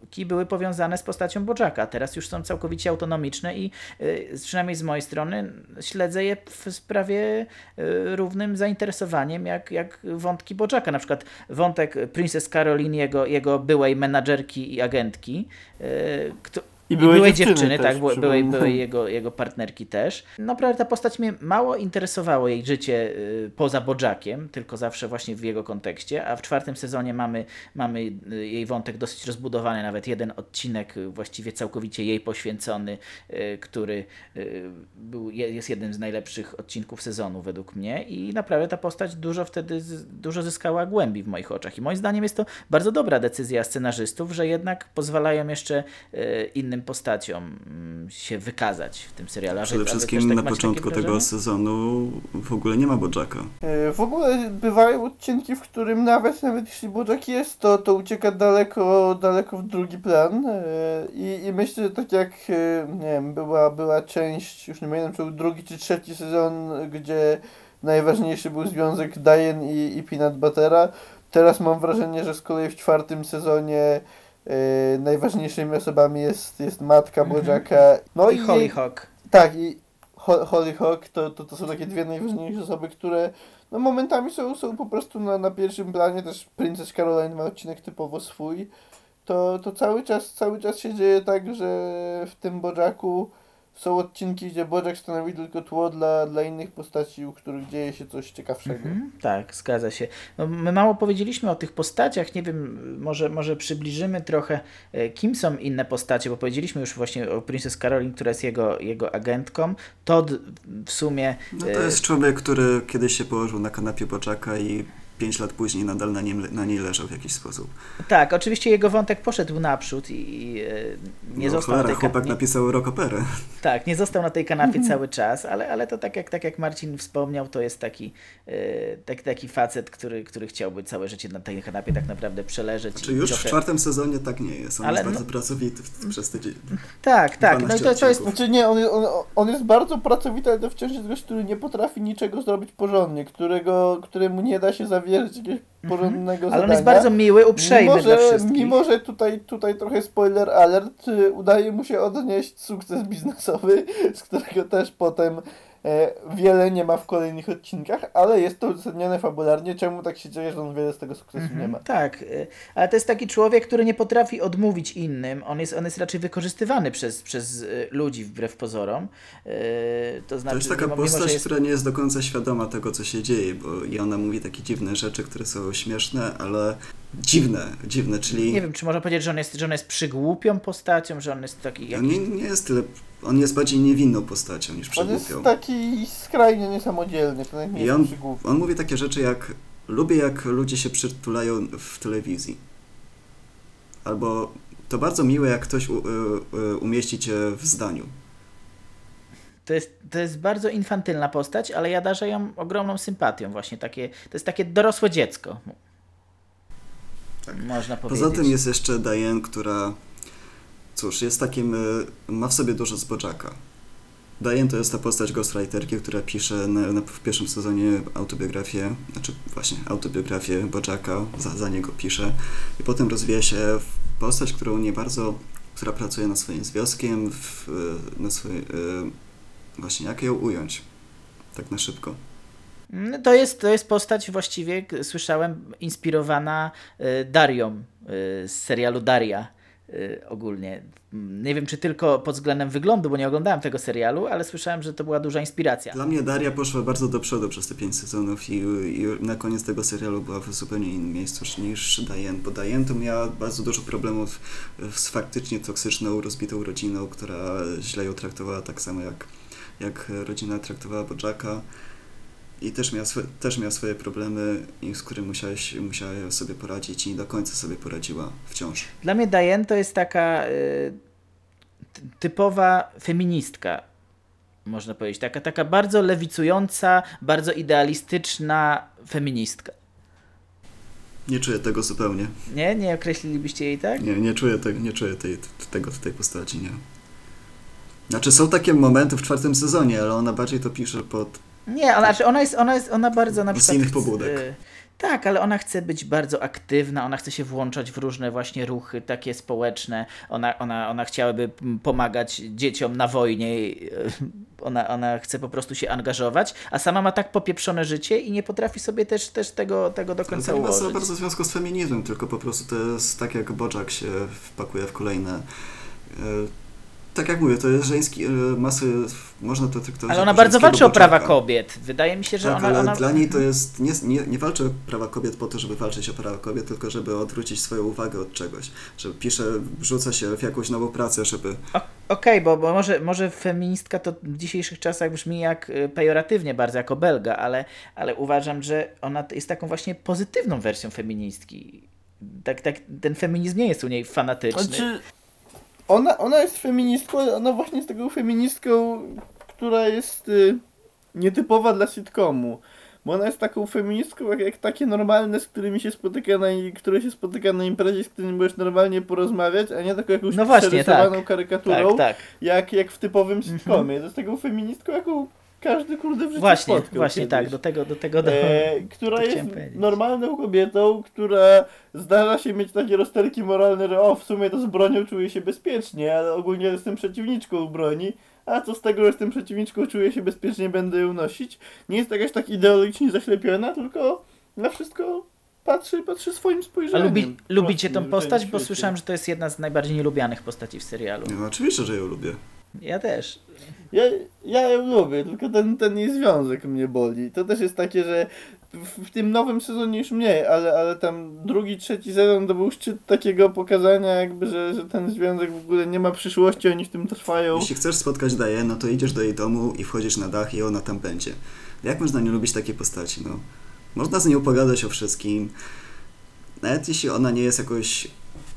wątki były powiązane z postacią Bożaka. Teraz już są całkowicie autonomiczne i y, przynajmniej z mojej strony śledzę je w sprawie y, równym zainteresowaniem jak, jak wątki Bożaka. Na przykład wątek Princess Caroline, jego, jego byłej menadżerki i agentki, y, kto, I i byłej byłej, dziewczyny tak, byłej, przypomnę. byłej *laughs* jego, jego partnerki też. Naprawdę ta postać mnie mało interesowało, jej życie y, poza Bojakiem, tylko zawsze właśnie w jego kontekście, a w czwartym sezonie mamy, mamy y, jej wątek dosyć rozbudowany, nawet jeden odcinek y, właściwie całkowicie jej poświęcony, który był, je- jest jednym z najlepszych odcinków sezonu według mnie i naprawdę ta postać dużo wtedy dużo zyskała głębi w moich oczach i moim zdaniem jest to bardzo dobra decyzja scenarzystów, że jednak pozwalają jeszcze innym postaciom mm, się wykazać w tym serialu. Przede wszystkim tak na początku tego sezonu w ogóle nie ma Bojacka. E, W ogóle bywają odcinki, w którym nawet, nawet jeśli Bojack jest, to, to ucieka daleko, daleko w drugi plan. E, I, I myślę, że tak jak, e, nie wiem, była, była część, już nie pamiętam, czy był drugi czy trzeci sezon, gdzie najważniejszy był związek Diane i, i Peanut Buttera. Teraz mam wrażenie, że z kolei w czwartym sezonie e, najważniejszymi osobami jest, jest matka. Bojacka. No I jej- Hollyhock. tak, i Ho- Hollyhock to, to, to są takie dwie najważniejsze osoby, które no momentami są, są po prostu na, na pierwszym planie, też Princess Caroline ma odcinek typowo swój, to, to cały czas cały czas się dzieje tak, że w tym Bojacku są odcinki, gdzie Bojack stanowi tylko tło dla, dla innych postaci, u których dzieje się coś ciekawszego. Mhm, tak, zgadza się. No, my mało powiedzieliśmy o tych postaciach, nie wiem, może, może przybliżymy trochę, e, kim są inne postacie, bo powiedzieliśmy już właśnie o Princess Caroline, która jest jego, jego agentką. Todd w sumie... No to jest człowiek, który kiedyś się położył na kanapie Bojacka i pięć lat później nadal na, nim, na niej leżał w jakiś sposób. Tak, oczywiście jego wątek poszedł naprzód i, i e, nie no, został na cholera, tej chłopak kanapie. napisał rockoperę. Tak, nie został na tej kanapie Mhm. cały czas, ale, ale to tak jak, tak jak Marcin wspomniał, to jest taki, e, taki, taki facet, który, który chciałby całe życie na tej kanapie tak naprawdę przeleżeć. Znaczy i już w trochę- czwartym sezonie tak nie jest. On Ale jest no- bardzo pracowity w, przez te Tak, tak. No i 12 to, to jest. Znaczy nie, on, on, on jest bardzo pracowity, ale to wciąż jest gość, który nie potrafi niczego zrobić porządnie, którego, któremu nie da się zawierzyć jakiegoś porządnego Ale zadania. on jest bardzo miły, uprzejmy mimo, dla że, wszystkich. mimo, że tutaj, tutaj trochę spoiler alert, y, udaje mu się odnieść sukces biznesowy, z którego też potem wiele nie ma w kolejnych odcinkach, ale jest to uzasadnione fabularnie, czemu tak się dzieje, że on wiele z tego sukcesu nie Mhm, ma. Tak, y, ale to jest taki człowiek, który nie potrafi odmówić innym. On jest, on jest raczej wykorzystywany przez, przez y, ludzi wbrew pozorom. To znaczy, To jest taka mimo, mimo, postać, że jest... która nie jest do końca świadoma tego, co się dzieje, bo i ona mówi takie dziwne rzeczy, które są śmieszne, ale dziwne, dziwne, czyli Nie wiem, czy można powiedzieć, że on jest, że on jest przygłupią postacią, że on jest taki on jakiś... nie, nie jest tyle, on jest bardziej niewinną postacią niż On jest przegłupią. taki skrajnie niesamodzielny, to najmniej I on, on mówi takie rzeczy jak lubię jak ludzie się przytulają w telewizji. Albo to bardzo miłe jak ktoś u, y, y, umieści cię w zdaniu. To jest, to jest bardzo infantylna postać, ale ja darzę ją ogromną sympatią. Właśnie takie, to jest takie dorosłe dziecko. Można powiedzieć. Poza tym jest jeszcze Diane, która cóż, jest takim, y, ma w sobie dużo z Bojacka. Diane to jest ta postać ghostwriterki, która pisze na, na, w pierwszym sezonie autobiografię, znaczy właśnie autobiografię Bojacka, za, za niego pisze i potem rozwija się w postać, którą nie bardzo, która pracuje nad swoim związkiem, w, y, na swoje, y, właśnie jak ją ująć, tak na szybko. Mm, To jest, to jest postać właściwie, słyszałem, inspirowana Darią z serialu Daria ogólnie. Mm, Nie wiem, czy tylko pod względem wyglądu, bo nie oglądałem tego serialu, ale słyszałem, że to była duża inspiracja. Dla mnie Daria poszła bardzo do przodu przez te pięć sezonów i, i na koniec tego serialu była w zupełnie innym miejscu niż Diane, bo Diane to miała bardzo dużo problemów z faktycznie toksyczną, rozbitą rodziną, która źle ją traktowała tak samo jak, jak rodzina traktowała Bojacka i też miała, swe, też miała swoje problemy, z którymi musiałeś, musiała sobie poradzić i nie do końca sobie poradziła wciąż. Dla mnie Diane to jest taka y, ty- typowa feministka. można powiedzieć. Taka, taka bardzo lewicująca, bardzo idealistyczna feministka. Nie czuję tego zupełnie. Nie? Nie określilibyście jej tak? Nie, nie czuję, te, nie czuję tej, tego w tej postaci, nie. Znaczy są takie momenty w czwartym sezonie, ale ona bardziej to pisze pod... Nie, ona, znaczy ona jest, ona jest, ona bardzo na Z przykład... innych chce- pobudek. tak, ale ona chce być bardzo aktywna, ona chce się włączać w różne właśnie ruchy takie społeczne, ona, ona, ona chciałaby pomagać dzieciom na wojnie, e, ona, ona chce po prostu się angażować, a sama ma tak popieprzone życie i nie potrafi sobie też, też tego, tego do końca to nie ma za ułożyć. bardzo związku z feminizmem, tylko po prostu to jest tak jak Bojack się wpakuje w kolejne... e, tak jak mówię, to jest żeński, e, masy, można to traktować Ale ona bardzo walczy o prawa kobiet. Wydaje mi się, że Tak, ona... ale ona... dla niej to jest, nie, nie, nie walczy o prawa kobiet po to, żeby walczyć o prawa kobiet, tylko żeby odwrócić swoją uwagę od czegoś. Że pisze, wrzuca się w jakąś nową pracę, żeby... Okej, bo, bo może, może feministka to w dzisiejszych czasach brzmi jak y, pejoratywnie bardzo, jako belga, ale, ale uważam, że ona jest taką właśnie pozytywną wersją feministki. Tak, tak, ten feminizm nie jest u niej fanatyczny. Znaczy, ona, ona jest feministką, ale ona właśnie jest taką feministką, która jest y, nietypowa dla sitcomu. Bo ona jest taką feministką, jak, jak takie normalne, z którymi się spotyka na, które się spotyka na imprezie, z którymi możesz normalnie porozmawiać, a nie taką jakąś No właśnie, przerysowaną tak. karykaturą, tak, tak. Jak, jak w typowym sitcomie. To jest taką feministką, jaką każdy kurde w życiu Właśnie, spotkał właśnie kiedyś. tak, do tego, do tego do... E, *laughs* która to jest powiedzieć. normalną kobietą, która zdarza się mieć takie rozterki moralne, że o, w sumie to z bronią czuję się bezpiecznie, ale ogólnie jestem przeciwniczką broni, a co z tego, że jestem przeciwniczką, czuję się bezpiecznie, będę ją nosić. Nie jest jakaś tak ideologicznie zaślepiona, tylko na wszystko patrzy, patrzy swoim A spojrzeniem. lubi, lubicie tą postać? Bo słyszałem, że to jest jedna z najbardziej nielubianych postaci w serialu. No, oczywiście, że ją lubię. Ja też. Ja, ja ją lubię, tylko ten, ten jej związek mnie boli. To też jest takie, że w, w tym nowym sezonie już mniej, ale, ale tam drugi, trzeci sezon to był szczyt takiego pokazania jakby, że, że ten związek w ogóle nie ma przyszłości, oni w tym trwają. Jeśli chcesz spotkać Daję, no to idziesz do jej domu i wchodzisz na dach i ona tam będzie. Jak można nie lubić takiej postaci, no? Można z nią pogadać o wszystkim. Nawet jeśli ona nie jest jakoś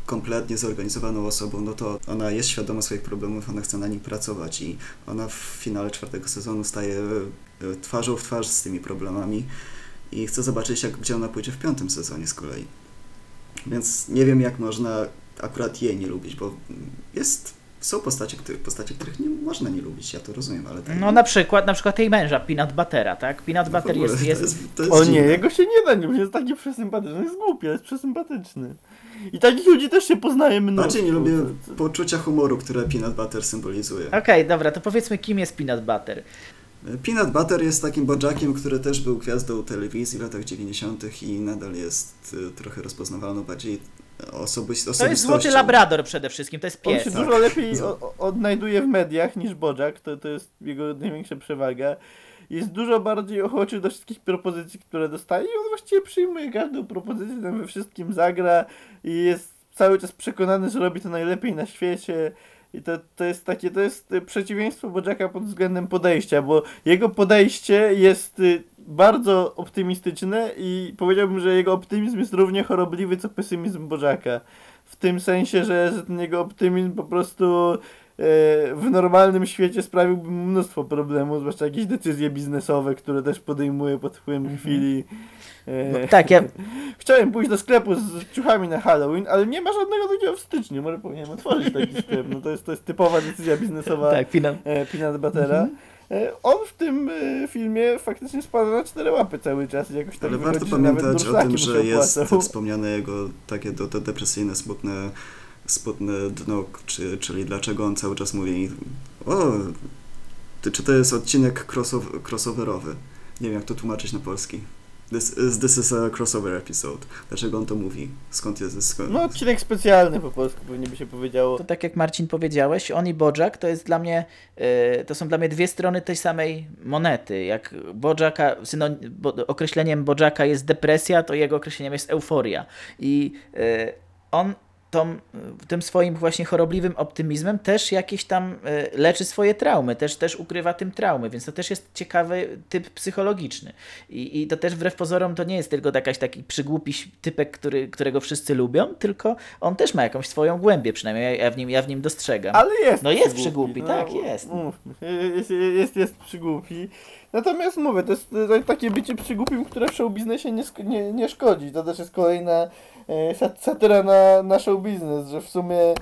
kompletnie zorganizowaną osobą, no to ona jest świadoma swoich problemów, ona chce na nich pracować i ona w finale czwartego sezonu staje e, twarzą w twarz z tymi problemami i chcę zobaczyć, jak, gdzie ona pójdzie w piątym sezonie z kolei. Więc nie wiem, jak można akurat jej nie lubić, bo jest, są postacie, których, postacie, których nie można nie lubić, ja to rozumiem, ale tak... No na przykład, na przykład tej męża, Peanut Buttera, tak? Peanut no Butter ogóle, jest, to jest, jest, to jest O nie, jego się nie da nie jest taki przesympatyczny, jest głupi, ale jest przesympatyczny. I takich ludzi też się poznaje mnóstwo. Bardziej nie lubię poczucia humoru, które Peanut Butter symbolizuje. Okej, dobra, to powiedzmy, kim jest Peanut Butter. Peanut Butter jest takim Bojackiem, który też był gwiazdą telewizji w latach 90. i nadal jest y, trochę rozpoznawalną bardziej osoby, To jest złoty labrador przede wszystkim, to jest On pies. się tak. dużo lepiej o, o- odnajduje w mediach niż Bojack, to, to jest jego największa przewaga. Jest dużo bardziej ochoczy do wszystkich propozycji, które dostaje i on właściwie przyjmuje każdą propozycję, tam we wszystkim zagra i jest cały czas przekonany, że robi to najlepiej na świecie. I to, to jest takie, to jest y, przeciwieństwo Bojacka pod względem podejścia, bo jego podejście jest y, bardzo optymistyczne i powiedziałbym, że jego optymizm jest równie chorobliwy co pesymizm Bojacka. W tym sensie, że, że ten jego optymizm po prostu w normalnym świecie sprawiłby mnóstwo problemów, zwłaszcza jakieś decyzje biznesowe, które też podejmuje pod wpływem chwili. E, No, tak, ja, *laughs* Chciałem pójść do sklepu z ciuchami na Halloween, ale nie ma żadnego takiego w styczniu. Może powinienem otworzyć taki sklep. No to jest, to jest typowa decyzja biznesowa tak, Peanut, e, Peanut Buttera. E, on w tym e, filmie faktycznie spada na cztery łapy cały czas i jakoś tak Ale warto pamiętać o tym, że jest wspomniane jego takie do, do depresyjne, smutne, smutne dno, czy, czyli dlaczego on cały czas mówi o, ty, czy to jest odcinek crossover, crossoverowy? Nie wiem, jak to tłumaczyć na polski. This is, this is a crossover episode. Dlaczego on to mówi? Skąd jest? Skąd? No odcinek specjalny po polsku pewnie by się powiedziało. to tak jak Marcin powiedziałeś, on i Bojack to jest dla mnie, e, to są dla mnie dwie strony tej samej monety. Jak Bojacka, synon, bo, określeniem Bojacka jest depresja, to jego określeniem jest euforia. I e, on tą, tym swoim właśnie chorobliwym optymizmem też jakieś tam e, leczy swoje traumy, też, też ukrywa tym traumy, więc to też jest ciekawy typ psychologiczny. I, i to też wbrew pozorom to nie jest tylko jakaś taki przygłupi typek, który, którego wszyscy lubią, tylko on też ma jakąś swoją głębię, przynajmniej ja, w, nim, ja w nim dostrzegam. Ale jest No jest przygłupi, tak, no, jest. mówmy się, Jest, jest, jest przygłupi. Natomiast mówię, to jest takie bycie przygłupim, które w show biznesie nie, nie, nie szkodzi. To też jest kolejna satyra na, na show biznes, że w sumie e,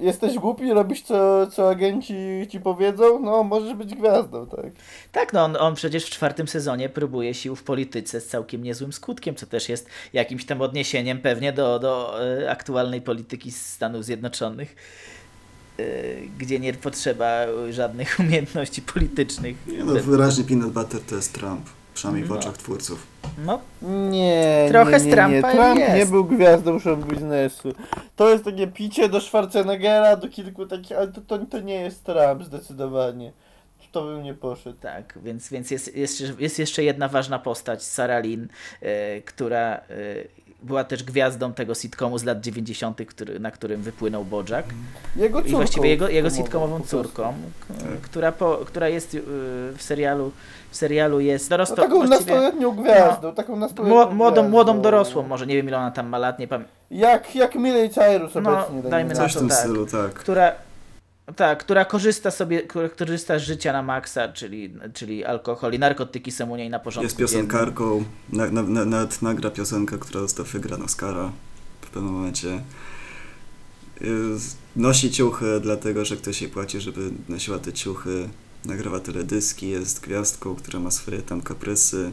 jesteś głupi, robisz co, co agenci ci powiedzą, no możesz być gwiazdą, tak. Tak, no on, on przecież w czwartym sezonie próbuje sił w polityce z całkiem niezłym skutkiem, co też jest jakimś tam odniesieniem pewnie do, do e, aktualnej polityki Stanów Zjednoczonych, e, gdzie nie potrzeba żadnych *laughs* umiejętności politycznych. Nie no, wyraźnie peanut butter to jest Trump, przynajmniej w No. oczach twórców. No, Nie, Trochę nie, z nie, Trumpa nie. Trump jest. nie był gwiazdą show biznesu. To jest takie picie do Schwarzeneggera, do kilku takich, ale to, to, to nie jest Trump zdecydowanie. To bym nie poszedł. tak, więc, więc jest, jest, jest jeszcze jedna ważna postać, Sarah Lynn, e, która e, była też gwiazdą tego sitcomu z lat 90., który, na którym wypłynął Bojack. Jego I córką. właściwie jego, jego sitcomową córką, k- która, po, która jest y, w serialu, w serialu jest No, dorosłą, taką właściwie nastoletnią gwiazdą, taką nastoletnią mło- młodą, gwiazdą. młodą dorosłą, może nie wiem ile ona tam ma lat, nie pamiętam, Jak, jak Miley Cyrus No, obecnie. dajmy na Coś w to tym tak. stylu, tak. która tak, która korzysta sobie, która korzysta z życia na maksa, czyli, czyli alkohol i narkotyki są u niej na porządku Jest piosenkarką, na, na, na, nawet nagra piosenkę, która została wygrana Oscara w pewnym momencie. Jest- Nosi ciuchy, dlatego że ktoś jej płaci, żeby nosiła te ciuchy. Nagrywa teledyski, jest gwiazdką, która ma swoje tam kaprysy.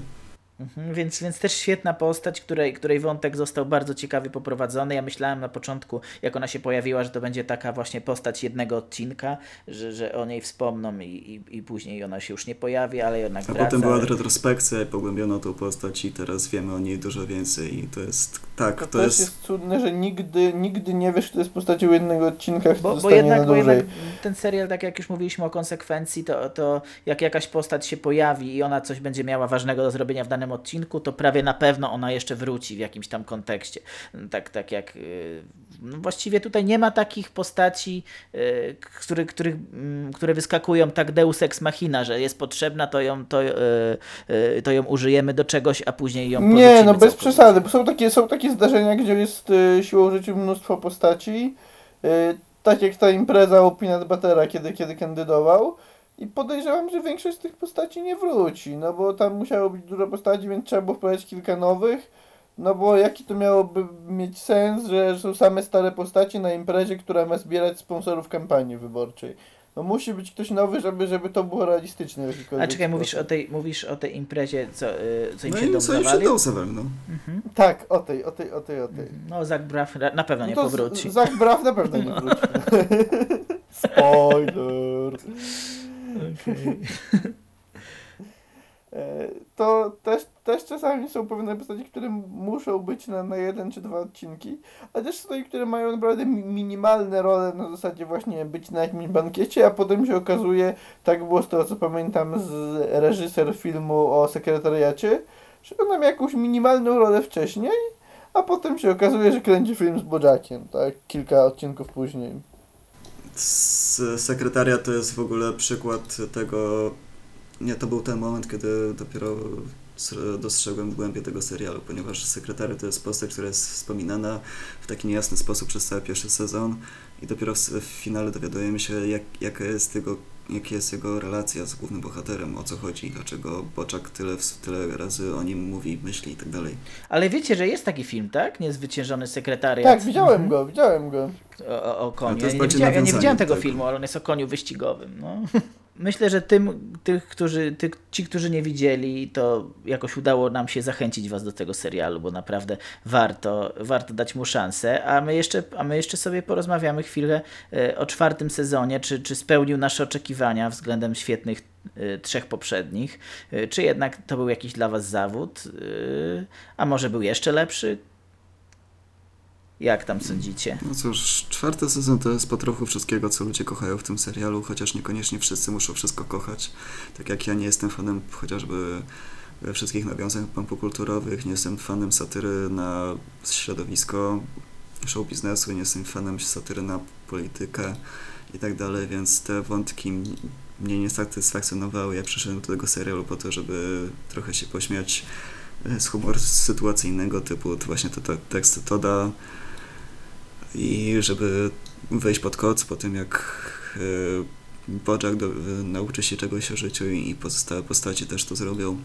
Mhm, więc, więc też świetna postać, której, której wątek został bardzo ciekawie poprowadzony. Ja myślałem na początku, jak ona się pojawiła, że to będzie taka właśnie postać jednego odcinka, że, że o niej wspomną i, i, i później ona się już nie pojawi, ale jednak A wraca. potem była retrospekcja i pogłębiono tą postać i teraz wiemy o niej dużo więcej i to jest, tak, To, to też jest... jest cudne, że nigdy, nigdy nie wiesz, kto jest postacią jednego odcinka, Bo, bo, jednak, na bo dłużej. jednak ten serial, tak jak już mówiliśmy o konsekwencji, to, to jak jakaś postać się pojawi i ona coś będzie miała ważnego do zrobienia w danym odcinku, to prawie na pewno ona jeszcze wróci w jakimś tam kontekście. Tak, tak jak yy, no właściwie tutaj nie ma takich postaci, yy, który, których, mm, które wyskakują tak deus ex machina, że jest potrzebna, to ją, to, yy, to ją użyjemy do czegoś, a później ją Nie, no bez przesady, bo są takie, są takie zdarzenia, gdzie jest y, siłą rzeczy mnóstwo postaci, y, tak jak ta impreza u Peanut Buttera, kiedy, kiedy kandydował i podejrzewam, że większość z tych postaci nie wróci, no bo tam musiało być dużo postaci, więc trzeba było wprowadzić kilka nowych, no bo jaki to miałoby mieć sens, że są same stare postaci na imprezie, która ma zbierać sponsorów kampanii wyborczej. No musi być ktoś nowy, żeby, żeby to było realistyczne A czekaj, mówisz o tej, mówisz o tej imprezie, co, yy, co im No się i dom co im no. Mhm. Tak, o tej, o tej, o tej, o tej. No, Zach Braff ra- na pewno nie No powróci. Z- Zach Braff na pewno nie *laughs* wróci. *laughs* Spoiler. *laughs* *laughs* E, To też, też czasami są pewne postacie, które muszą być na, na jeden czy dwa odcinki, a też są które mają naprawdę mi- minimalne role na zasadzie właśnie być na jakimś bankiecie, a potem się okazuje, tak było z tego co pamiętam z reżyser filmu o sekretariacie, że ona miała jakąś minimalną rolę wcześniej, a potem się okazuje, że kręci film z Bojackiem, tak? Kilka odcinków później. S- Sekretariat to jest w ogóle przykład tego. Nie, to był ten moment, kiedy dopiero dostrzegłem głębię tego serialu, ponieważ sekretariat to jest postać, która jest wspominana w taki niejasny sposób przez cały pierwszy sezon i dopiero w finale dowiadujemy się, jak, jaka jest jego, jaka jest jego relacja z głównym bohaterem, o co chodzi, dlaczego Boczak tyle, tyle razy o nim mówi, myśli i tak dalej. Ale wiecie, że jest taki film, tak? Niezwyciężony sekretariat. Tak, widziałem Mhm. go, widziałem go. O, o, koniu. To Ja nie, widziałem, ja nie widziałem tego tego. filmu, ale on jest o koniu wyścigowym. No. Myślę, że tym, tych, którzy, ci, którzy nie widzieli, to jakoś udało nam się zachęcić was do tego serialu, bo naprawdę warto, warto dać mu szansę. A my jeszcze, a my jeszcze sobie porozmawiamy chwilę e, o czwartym sezonie, czy, czy spełnił nasze oczekiwania względem świetnych e, trzech poprzednich, e, czy jednak to był jakiś dla was zawód, a może był jeszcze lepszy? Jak tam sądzicie? No cóż, czwarty sezon to jest po trochu wszystkiego, co ludzie kochają w tym serialu, chociaż niekoniecznie wszyscy muszą wszystko kochać. Tak jak ja nie jestem fanem chociażby wszystkich nawiązań popkulturowych, nie jestem fanem satyry na środowisko. show biznesu, nie jestem fanem satyry na politykę i tak dalej, więc te wątki mnie nie satysfakcjonowały. Ja przyszedłem do tego serialu po to, żeby trochę się pośmiać e, z humoru sytuacyjnego typu to właśnie te teksty Toda i żeby wejść pod koc po tym, jak e, Bojack do, nauczy się czegoś o życiu i pozostałe postaci też to zrobią.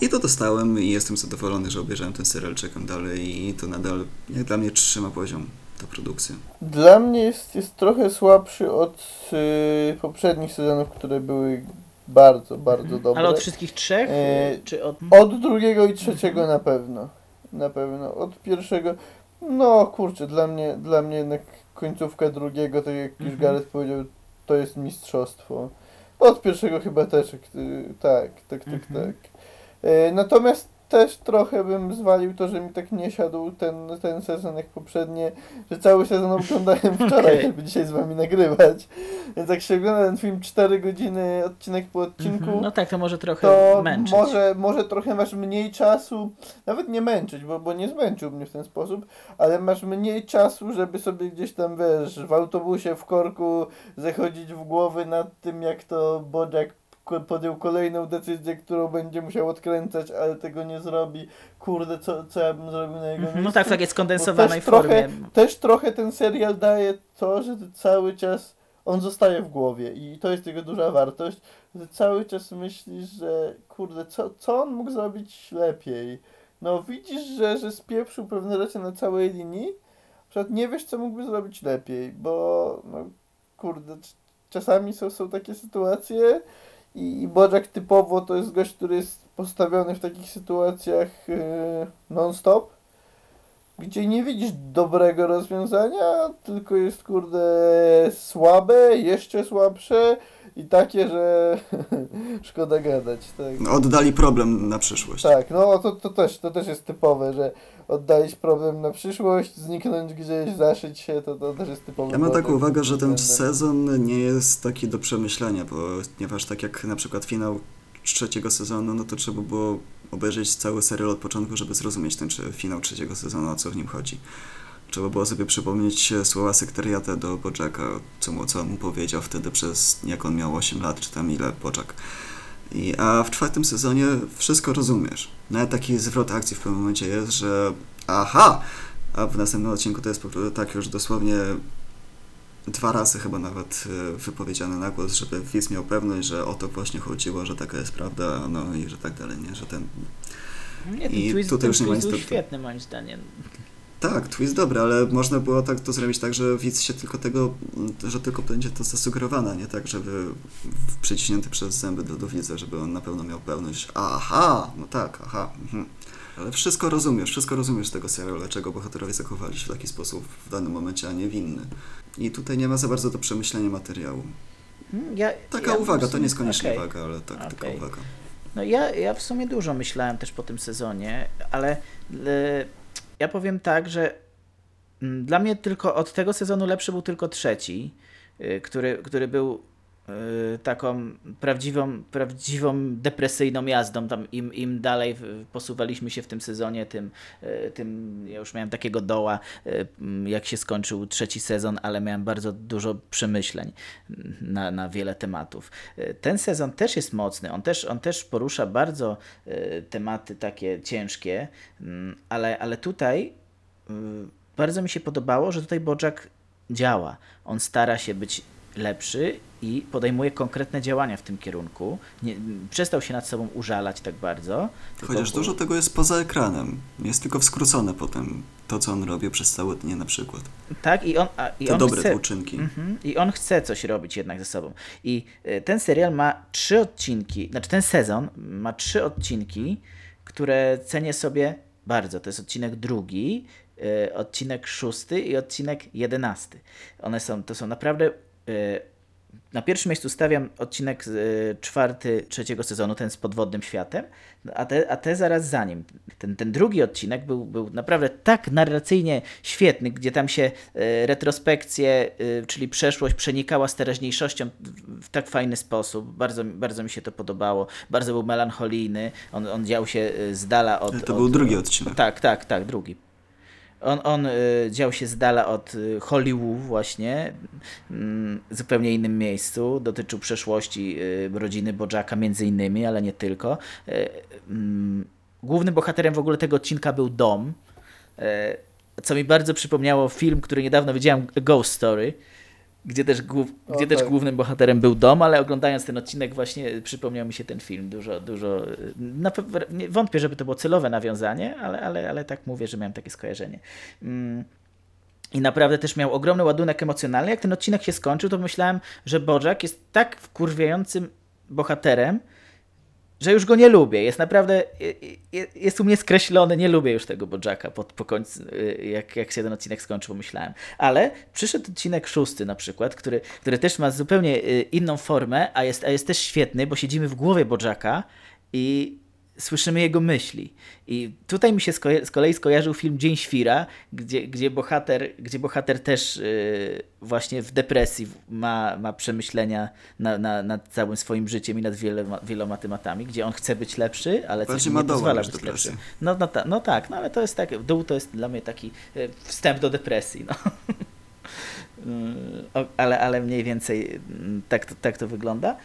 I to dostałem i jestem zadowolony, że obejrzałem ten serial, czekam dalej i to nadal, jak dla mnie, trzyma poziom ta produkcja. Dla mnie jest, jest trochę słabszy od y, poprzednich sezonów, które były bardzo, bardzo dobre. Ale od wszystkich trzech? E, czy od... Od drugiego i trzeciego na pewno. Na pewno. Od pierwszego. No kurczę, dla mnie, dla mnie jednak końcówka drugiego, tak jak już Mhm. Gareth powiedział, to jest mistrzostwo. Od pierwszego chyba też, ty- tak, tak, tak, Mhm. tak. E, natomiast też trochę bym zwalił to, że mi tak nie siadł ten, ten sezon jak poprzednie, że cały sezon oglądałem *laughs* wczoraj, Okej. żeby dzisiaj z wami nagrywać. Więc jak się ogląda ten film 4 godziny, odcinek po odcinku, Mhm. No tak, to może trochę to męczyć. może, może trochę masz mniej czasu, nawet nie męczyć, bo, bo nie zmęczył mnie w ten sposób, ale masz mniej czasu, żeby sobie gdzieś tam, wiesz, w autobusie, w korku zachodzić w głowy nad tym, jak to Bojack podjął kolejną decyzję, którą będzie musiał odkręcać, ale tego nie zrobi. Kurde, co, co ja bym zrobił na jego Mhm. No miejscu? tak, w takiej skondensowanej też trochę- formie. Też trochę ten serial daje to, że cały czas on zostaje w głowie i to jest jego duża wartość, że cały czas myślisz, że kurde, co, co on mógł zrobić lepiej? No widzisz, że, że spieprzył pewne rzeczy na całej linii, na przykład nie wiesz, co mógłby zrobić lepiej, bo no kurde, czasami są, są takie sytuacje i, i Bojack typowo to jest gość, który jest postawiony w takich sytuacjach yy, non-stop, gdzie nie widzisz dobrego rozwiązania, tylko jest kurde słabe, jeszcze słabsze i takie, że *laughs* szkoda gadać. Tak, No, Oddali problem na przyszłość. tak no to, to, też, to też jest typowe, że oddalić problem na przyszłość, zniknąć gdzieś, zaszyć się, to, to też jest typowe. Ja mam taką uwagę, że ten sezon nie jest taki do przemyślenia, ponieważ tak jak na przykład finał trzeciego sezonu, no to trzeba było obejrzeć cały serial od początku, żeby zrozumieć ten czy finał trzeciego sezonu, o co w nim chodzi. Trzeba było sobie przypomnieć słowa sekretariata do Bojacka, co mu, co mu powiedział wtedy przez, jak on miał 8 lat, czy tam ile Bojack. I, a w czwartym sezonie wszystko rozumiesz. Nawet taki zwrot akcji w pewnym momencie jest, że aha, a w następnym odcinku to jest po prostu tak już dosłownie dwa razy chyba nawet e, wypowiedziane na głos, żeby widz miał pewność, że o to właśnie chodziło, że taka jest prawda, no i że tak dalej, nie, że ten... Nie, ten I twist, tutaj ten już nie ma twist był świetny moim zdaniem. Tak, twist dobry, ale można było tak to zrobić tak, że widz się tylko tego, że tylko będzie to zasugerowane, nie tak, żeby przyciśnięty przez zęby do, do widza, żeby on na pewno miał pewność, aha, no tak, aha, mhm. Ale wszystko rozumiesz, wszystko rozumiesz z tego serialu, dlaczego bohaterowie zachowali się w taki sposób w danym momencie, a nie w inny. I tutaj nie ma za bardzo do przemyślenia materiału. Hmm, Ja, Taka ja uwaga, w to nie jest koniecznie okej. uwaga, ale tak, taka Okej. uwaga. No ja, ja w sumie dużo myślałem też po tym sezonie, ale ja powiem tak, że mm, dla mnie tylko od tego sezonu lepszy był tylko trzeci, y, który, który był taką prawdziwą, prawdziwą depresyjną jazdą. Tam im, im dalej posuwaliśmy się w tym sezonie, tym, y, tym ja już miałem takiego doła, y, jak się skończył trzeci sezon, ale miałem bardzo dużo przemyśleń na, na wiele tematów. Y, Ten sezon też jest mocny, on też, on też porusza bardzo y, tematy takie ciężkie, mm, ale, ale tutaj y, bardzo mi się podobało, że tutaj Bojack działa. On stara się być lepszy i podejmuje konkretne działania w tym kierunku. Nie, przestał się nad sobą użalać tak bardzo. Chociaż dużo tego jest poza ekranem. Jest tylko skrócone potem to, co on robi przez całe dnie na przykład. Tak, i on, a, i Te on dobre chce, uczynki. Mhm. I on chce coś robić jednak ze sobą. I y, ten serial ma trzy odcinki, znaczy ten sezon ma trzy odcinki, które cenię sobie bardzo. To jest odcinek drugi, y, odcinek szósty i odcinek jedenasty. One są, to są naprawdę. Na pierwszym miejscu stawiam odcinek y, czwarty trzeciego sezonu, ten z podwodnym światem, a te, a te zaraz za nim. Ten, ten drugi odcinek był, był naprawdę tak narracyjnie świetny, gdzie tam się y, retrospekcje, y, czyli przeszłość przenikała z teraźniejszością w, tak fajny sposób. Bardzo, mi- bardzo mi się to podobało. Bardzo był melancholijny. On, on dział się z dala od... To od, był drugi od- odcinek. Tak, tak, tak, drugi. On, on y, dział się z dala od y, Hollywood właśnie, mm, zupełnie innym miejscu. Dotyczył przeszłości y, rodziny Bojacka między innymi, ale nie tylko. Y, mm, głównym bohaterem w ogóle tego odcinka był dom, y, co mi bardzo przypomniało film, który niedawno widziałem, Ghost Story, gdzie też, głów, O, gdzie też tak. głównym bohaterem był dom, ale oglądając ten odcinek właśnie przypomniał mi się ten film. Dużo, dużo, y, na, wątpię, żeby to było celowe nawiązanie, ale, ale, ale tak mówię, że miałem takie skojarzenie. Mm. I naprawdę też miał ogromny ładunek emocjonalny. Jak ten odcinek się skończył, to myślałem, że Bojack jest tak wkurwiającym bohaterem, że już go nie lubię. Jest naprawdę, jest u mnie skreślony, nie lubię już tego Bojacka po, po końcu, y, jak, jak się ten odcinek skończył, pomyślałem. Ale przyszedł odcinek szósty na przykład, który, który też ma zupełnie y, inną formę, a jest, a jest też świetny, bo siedzimy w głowie Bojacka i słyszymy jego myśli. I tutaj mi się z ko- z kolei skojarzył film Dzień Świra, gdzie, gdzie, bohater, gdzie bohater też y, właśnie w depresji ma, ma przemyślenia na, na, nad całym swoim życiem i nad wieloma, wieloma tematami, gdzie on chce być lepszy, ale coś nie pozwala być depresję. lepszym. No, no, ta, no tak, no ale to jest tak, dół to jest dla mnie taki y, wstęp do depresji. No. *laughs* O- ale, ale mniej więcej mm, tak to, tak to wygląda.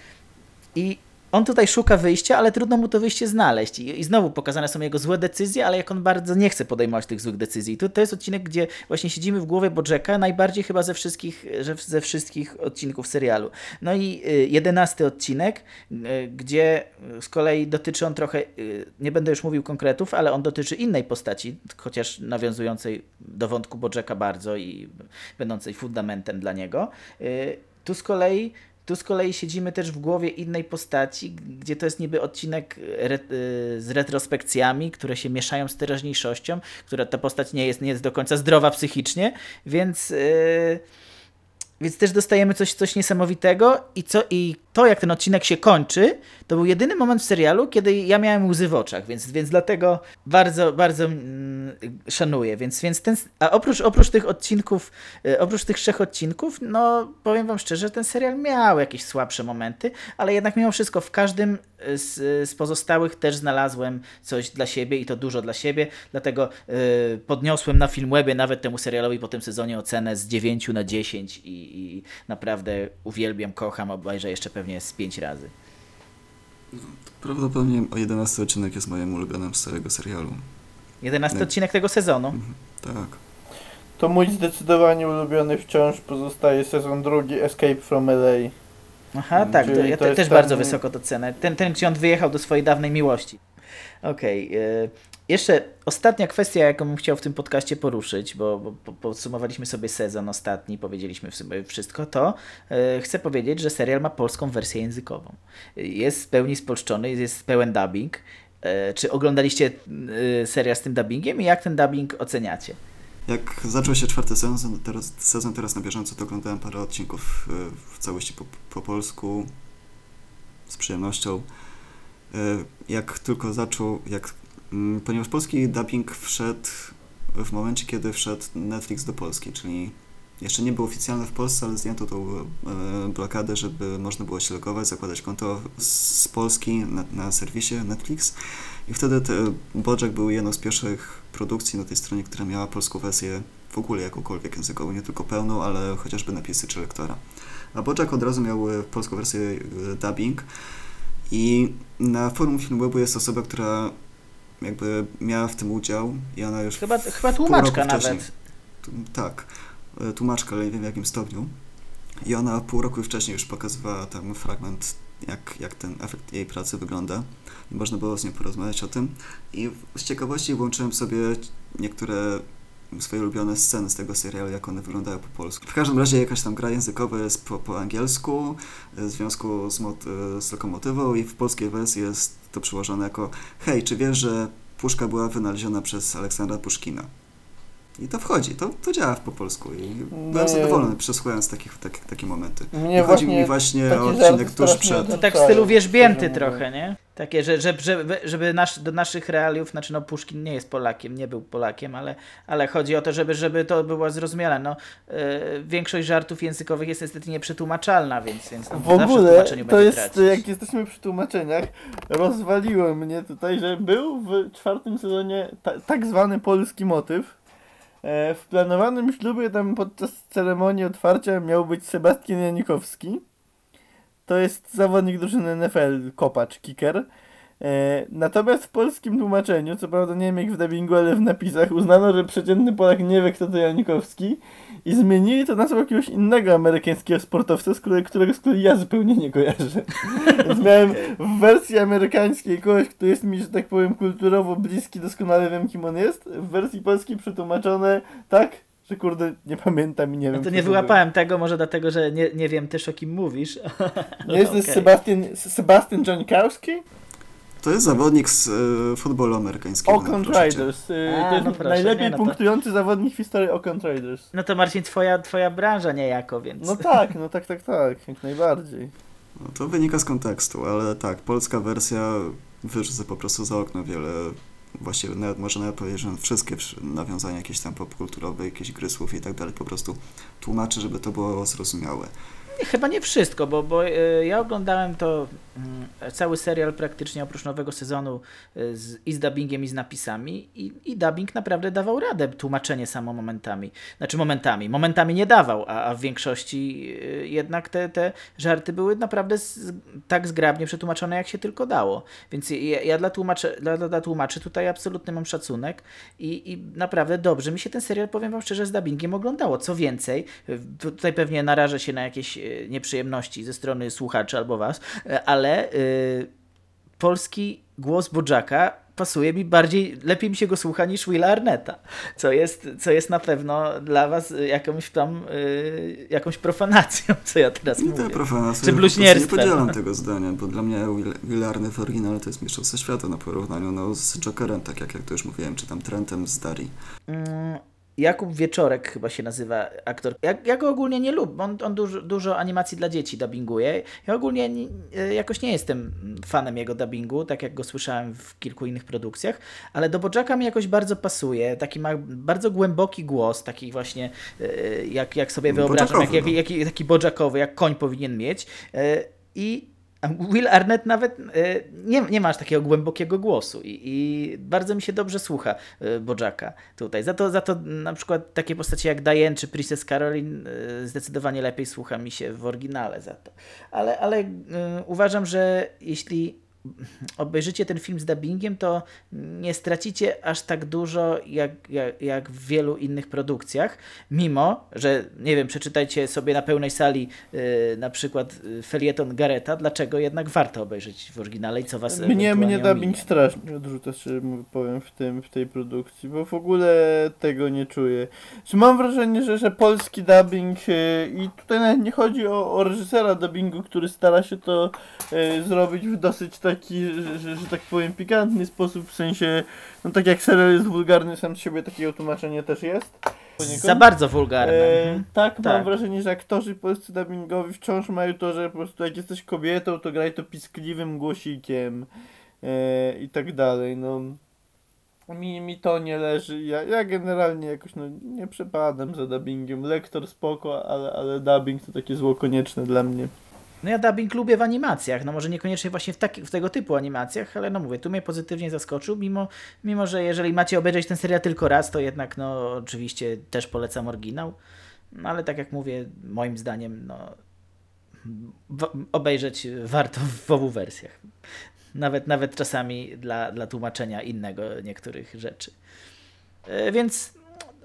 I on tutaj szuka wyjścia, ale trudno mu to wyjście znaleźć. I, I znowu pokazane są jego złe decyzje, ale jak on bardzo nie chce podejmować tych złych decyzji. Tu, to jest odcinek, gdzie właśnie siedzimy w głowie Bojacka, najbardziej chyba ze wszystkich, ze wszystkich odcinków serialu. No i y, jedenasty odcinek, y, gdzie z kolei dotyczy on trochę, y, nie będę już mówił konkretów, ale on dotyczy innej postaci, chociaż nawiązującej do wątku Bojacka bardzo i będącej fundamentem dla niego. Tu z kolei tu z kolei siedzimy też w głowie innej postaci, gdzie to jest niby odcinek re, y, z retrospekcjami, które się mieszają z teraźniejszością, która ta postać nie jest, nie jest do końca zdrowa psychicznie, więc, y, więc też dostajemy coś, coś niesamowitego i, co, i to, jak ten odcinek się kończy, to był jedyny moment w serialu, kiedy ja miałem łzy w oczach, więc, więc dlatego bardzo, bardzo mm, szanuję. Więc, więc ten, a oprócz, oprócz tych odcinków, e, oprócz tych trzech odcinków, no powiem wam szczerze, ten serial miał jakieś słabsze momenty, ale jednak mimo wszystko w każdym e, z, z pozostałych też znalazłem coś dla siebie i to dużo dla siebie, dlatego e, podniosłem na Filmwebie nawet temu serialowi po tym sezonie ocenę z 9 na 10 i, i naprawdę uwielbiam, kocham, obejrzę jeszcze pewnie z 5 razy. Prawdopodobnie o 11 odcinek jest moim ulubionym z całego serialu. 11 Nie. odcinek tego sezonu. Tak. To mój zdecydowanie ulubiony wciąż pozostaje sezon drugi Escape from LA. Aha, Mm, tak, czyli to, ja to te, też ten- bardzo wysoko to cenę. Ten, ten, gdzie on wyjechał do swojej dawnej miłości. Okej. y, jeszcze ostatnia kwestia, jaką bym chciał w tym podcaście poruszyć, bo, bo po- podsumowaliśmy sobie sezon ostatni, powiedzieliśmy w sumie wszystko, to y, chcę powiedzieć, że serial ma polską wersję językową. Jest w pełni spolszczony, jest pełen dubbing. Y, Czy oglądaliście y, serial z tym dubbingiem i jak ten dubbing oceniacie? Jak zaczął się czwarty sezon, teraz, sezon teraz na bieżąco, to oglądałem parę odcinków y, w całości po, po polsku z przyjemnością. Jak tylko zaczął, jak, ponieważ polski dubbing wszedł w momencie, kiedy wszedł Netflix do Polski, czyli jeszcze nie był oficjalny w Polsce, ale zdjęto tą e, blokadę, żeby można było się logować, zakładać konto z Polski na, na serwisie Netflix. I wtedy te, Bojack był jedną z pierwszych produkcji na tej stronie, która miała polską wersję w ogóle jakąkolwiek językową, nie tylko pełną, ale chociażby napisy czy lektora. A Bojack od razu miał e, polską wersję e, dubbing i na forum Filmwebu jest osoba, która jakby miała w tym udział i ona już Chyba, chyba tłumaczka nawet. Tak, e, tłumaczka, ale nie wiem w jakim stopniu. I ona pół roku wcześniej już pokazywała tam fragment, jak, jak ten efekt jej pracy wygląda. I można było z nią porozmawiać o tym. I z ciekawości włączyłem sobie niektóre swoje ulubione sceny z tego serialu, jak one wyglądają po polsku. W każdym razie jakaś tam gra językowa jest po, po angielsku, e, w związku z, mot- e, z lokomotywą i w polskiej wersji jest to przełożone jako hej, czy wiesz, że puszka była wynaleziona przez Aleksandra Puszkina? I to wchodzi, to, to działa po polsku i byłem Nie. zadowolony przesłuchając takich, tak, takie momenty. Mnie I chodzi mi właśnie o odcinek tuż przed. No tak w stylu wierzbięty trochę, nie? Takie, że, że, żeby, żeby nasz, do naszych realiów, znaczy no Puszkin nie jest Polakiem, nie był Polakiem, ale, ale chodzi o to, żeby, żeby to było zrozumiałe. No, yy, większość żartów językowych jest niestety nieprzetłumaczalna, więc, więc no, W ogóle to jest, tracić. jak jesteśmy przy tłumaczeniach, rozwaliło mnie tutaj, że był w czwartym sezonie ta, tak zwany polski motyw, E, w planowanym ślubie tam podczas ceremonii otwarcia miał być Sebastian Janikowski. To jest zawodnik drużyny NFL, kopacz, kicker. E, natomiast w polskim tłumaczeniu, co prawda nie wiem jak w dubbingu, ale w napisach uznano, że przeciętny Polak nie wie kto to Janikowski i zmienili to nazwę jakiegoś innego amerykańskiego sportowca, z którego, którego z kolei ja zupełnie nie kojarzę. *laughs* Więc miałem w wersji amerykańskiej kogoś, kto jest mi, że tak powiem, kulturowo bliski, doskonale wiem kim on jest, w wersji polskiej przetłumaczone tak, że kurde nie pamiętam i nie No wiem. to nie był. wyłapałem tego, może dlatego, że nie, nie wiem też o kim mówisz. *laughs* Nie jest to Okej. Sebastian, Sebastian Janikowski? To jest zawodnik z e, futbolu amerykańskiego. Oakland. Raiders. Y, A, to jest no proszę, najlepiej nie, no to- punktujący zawodnik w historii Oakland Raiders. No to Marcin, twoja, twoja branża niejako, więc... No tak, no tak, tak, tak, jak najbardziej. No, to wynika z kontekstu, ale tak, polska wersja wyrzuca po prostu za okno wiele, właściwie nawet można nawet powiedzieć, że wszystkie wsz- nawiązania jakieś tam popkulturowe, jakieś gry słów i tak dalej, po prostu tłumaczy, żeby to było zrozumiałe. Chyba nie wszystko, bo, bo e, ja oglądałem to mm, cały serial praktycznie oprócz nowego sezonu e, z, i z dubbingiem i z napisami i, i dubbing naprawdę dawał radę, tłumaczenie samo momentami. Znaczy momentami. Momentami nie dawał, a, a w większości e, jednak te, te żarty były naprawdę z, tak zgrabnie przetłumaczone, jak się tylko dało. Więc ja, ja dla, tłumaczy, dla, dla, tłumaczy tutaj absolutny mam szacunek i, i naprawdę dobrze mi się ten serial, powiem wam szczerze, z dubbingiem oglądało. Co więcej, tutaj pewnie narażę się na jakieś nieprzyjemności ze strony słuchaczy albo was, e, ale e, polski głos Bożaka pasuje mi bardziej, lepiej mi się go słucha niż Willa Arnetta, co jest, co jest na pewno dla was jakąś tam, jakąś profanacją, co ja teraz Nie mówię. to profanacje, Czy po prostu nie bluźnierstwem. podzielam tego zdania, bo dla mnie Will, Will w oryginale to jest mistrzostwo świata na porównaniu no, z Jokerem, tak jak, jak to już mówiłem, czy tam Trentem z Darii. Mm, Jakub Wieczorek chyba się nazywa aktor. Ja, ja go ogólnie nie lubię, on, on dużo, dużo animacji dla dzieci dubbinguje. Ja ogólnie nie, jakoś nie jestem fanem jego dubbingu, tak jak go słyszałem w kilku innych produkcjach, ale do Bożaka mi jakoś bardzo pasuje. Taki ma bardzo głęboki głos, taki właśnie e, jak, jak sobie wyobrażam, jak, jak, no. jak, taki Bożakowy, jak koń powinien mieć. E, I Will Arnett nawet e, nie, nie ma aż takiego głębokiego głosu i, i bardzo mi się dobrze słucha e, Bożaka tutaj. Za to, za to na przykład takie postacie jak Diane czy Princess Caroline e, zdecydowanie lepiej słucha mi się w oryginale za to. Ale, ale uważam, że jeśli obejrzycie ten film z dubbingiem, to nie stracicie aż tak dużo jak, jak, jak w wielu innych produkcjach, mimo, że nie wiem, przeczytajcie sobie na pełnej sali yy, na przykład yy, felieton Gareta, dlaczego jednak warto obejrzeć w oryginale i co was Mnie, mnie dubbing ominie. strasznie odrzuca, mówiąc, powiem, w, tym, w tej produkcji, bo w ogóle tego nie czuję. Czy mam wrażenie, że, że polski dubbing e, i tutaj nawet nie chodzi o, o reżysera dubbingu, który stara się to e, zrobić w dosyć taki, że, że, że tak powiem, pikantny sposób, w sensie, no tak jak serial jest wulgarny sam z siebie, takiego tłumaczenie też jest. poniekąd. Za bardzo wulgarne. E, Mhm. tak, mam Tak. wrażenie, że aktorzy polscy dubbingowi wciąż mają to, że po prostu jak jesteś kobietą, to graj to piskliwym głosikiem e, i tak dalej, no. Mi, mi to nie leży, ja, ja generalnie jakoś no, nie przepadam za dubbingiem, lektor spoko, ale, ale dubbing to takie zło konieczne dla mnie. No ja dubbing lubię w animacjach, no może niekoniecznie właśnie w, taki, w tego typu animacjach, ale no mówię, tu mnie pozytywnie zaskoczył, mimo, mimo że jeżeli macie obejrzeć ten serial tylko raz, to jednak no oczywiście też polecam oryginał, no ale tak jak mówię, moim zdaniem no obejrzeć warto w obu wersjach. Nawet, nawet czasami dla, dla tłumaczenia innego niektórych rzeczy. E, Więc,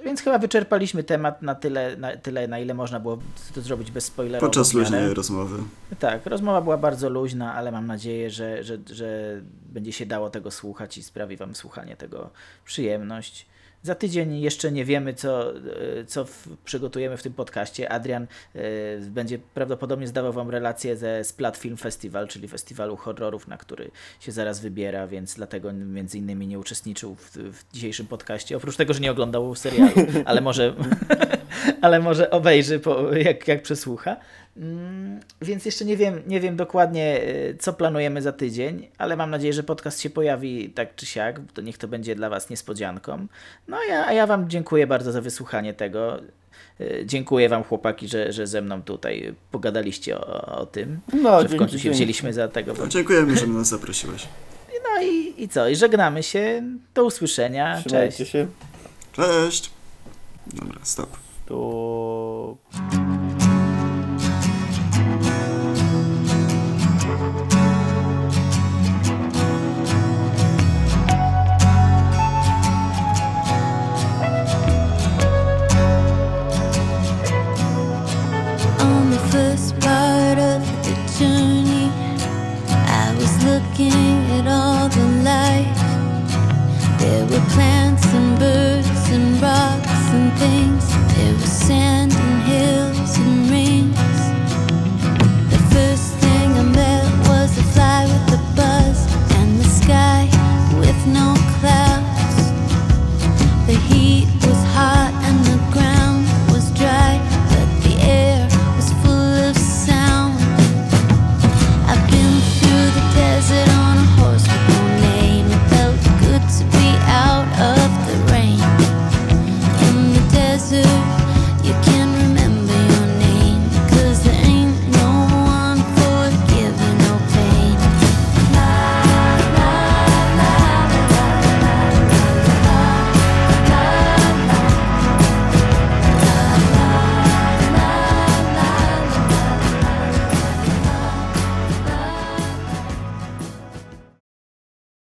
więc chyba wyczerpaliśmy temat na tyle, na tyle, na ile można było to zrobić bez spoilerów. Podczas luźnej rozmowy. Tak, rozmowa była bardzo luźna, ale mam nadzieję, że, że, że będzie się dało tego słuchać i sprawi Wam słuchanie tego przyjemność. Za tydzień jeszcze nie wiemy, co, e, co w, przygotujemy w tym podcaście. Adrian e, będzie prawdopodobnie zdawał Wam relację ze Splat Film Festival, czyli festiwalu horrorów, na który się zaraz wybiera, więc dlatego między innymi nie uczestniczył w, w dzisiejszym podcaście. Oprócz tego, że nie oglądał serialu, *laughs* ale może, *laughs* ale może obejrzy, po, jak, jak przesłucha. Mm, Więc jeszcze nie wiem, nie wiem dokładnie, y, co planujemy za tydzień, ale mam nadzieję, że podcast się pojawi tak czy siak. To niech to będzie dla Was niespodzianką. No a ja, a ja Wam dziękuję bardzo za wysłuchanie tego. Y, Dziękuję Wam, chłopaki, że, że ze mną tutaj pogadaliście o, o tym. No, że w dzięki, końcu się dzięki. wzięliśmy za tego. No, dziękujemy, że nas zaprosiłeś. *laughs* No i, i co? I żegnamy się. Do usłyszenia. Trzymajcie Cześć. się. Cześć! Dobra, stop. To... There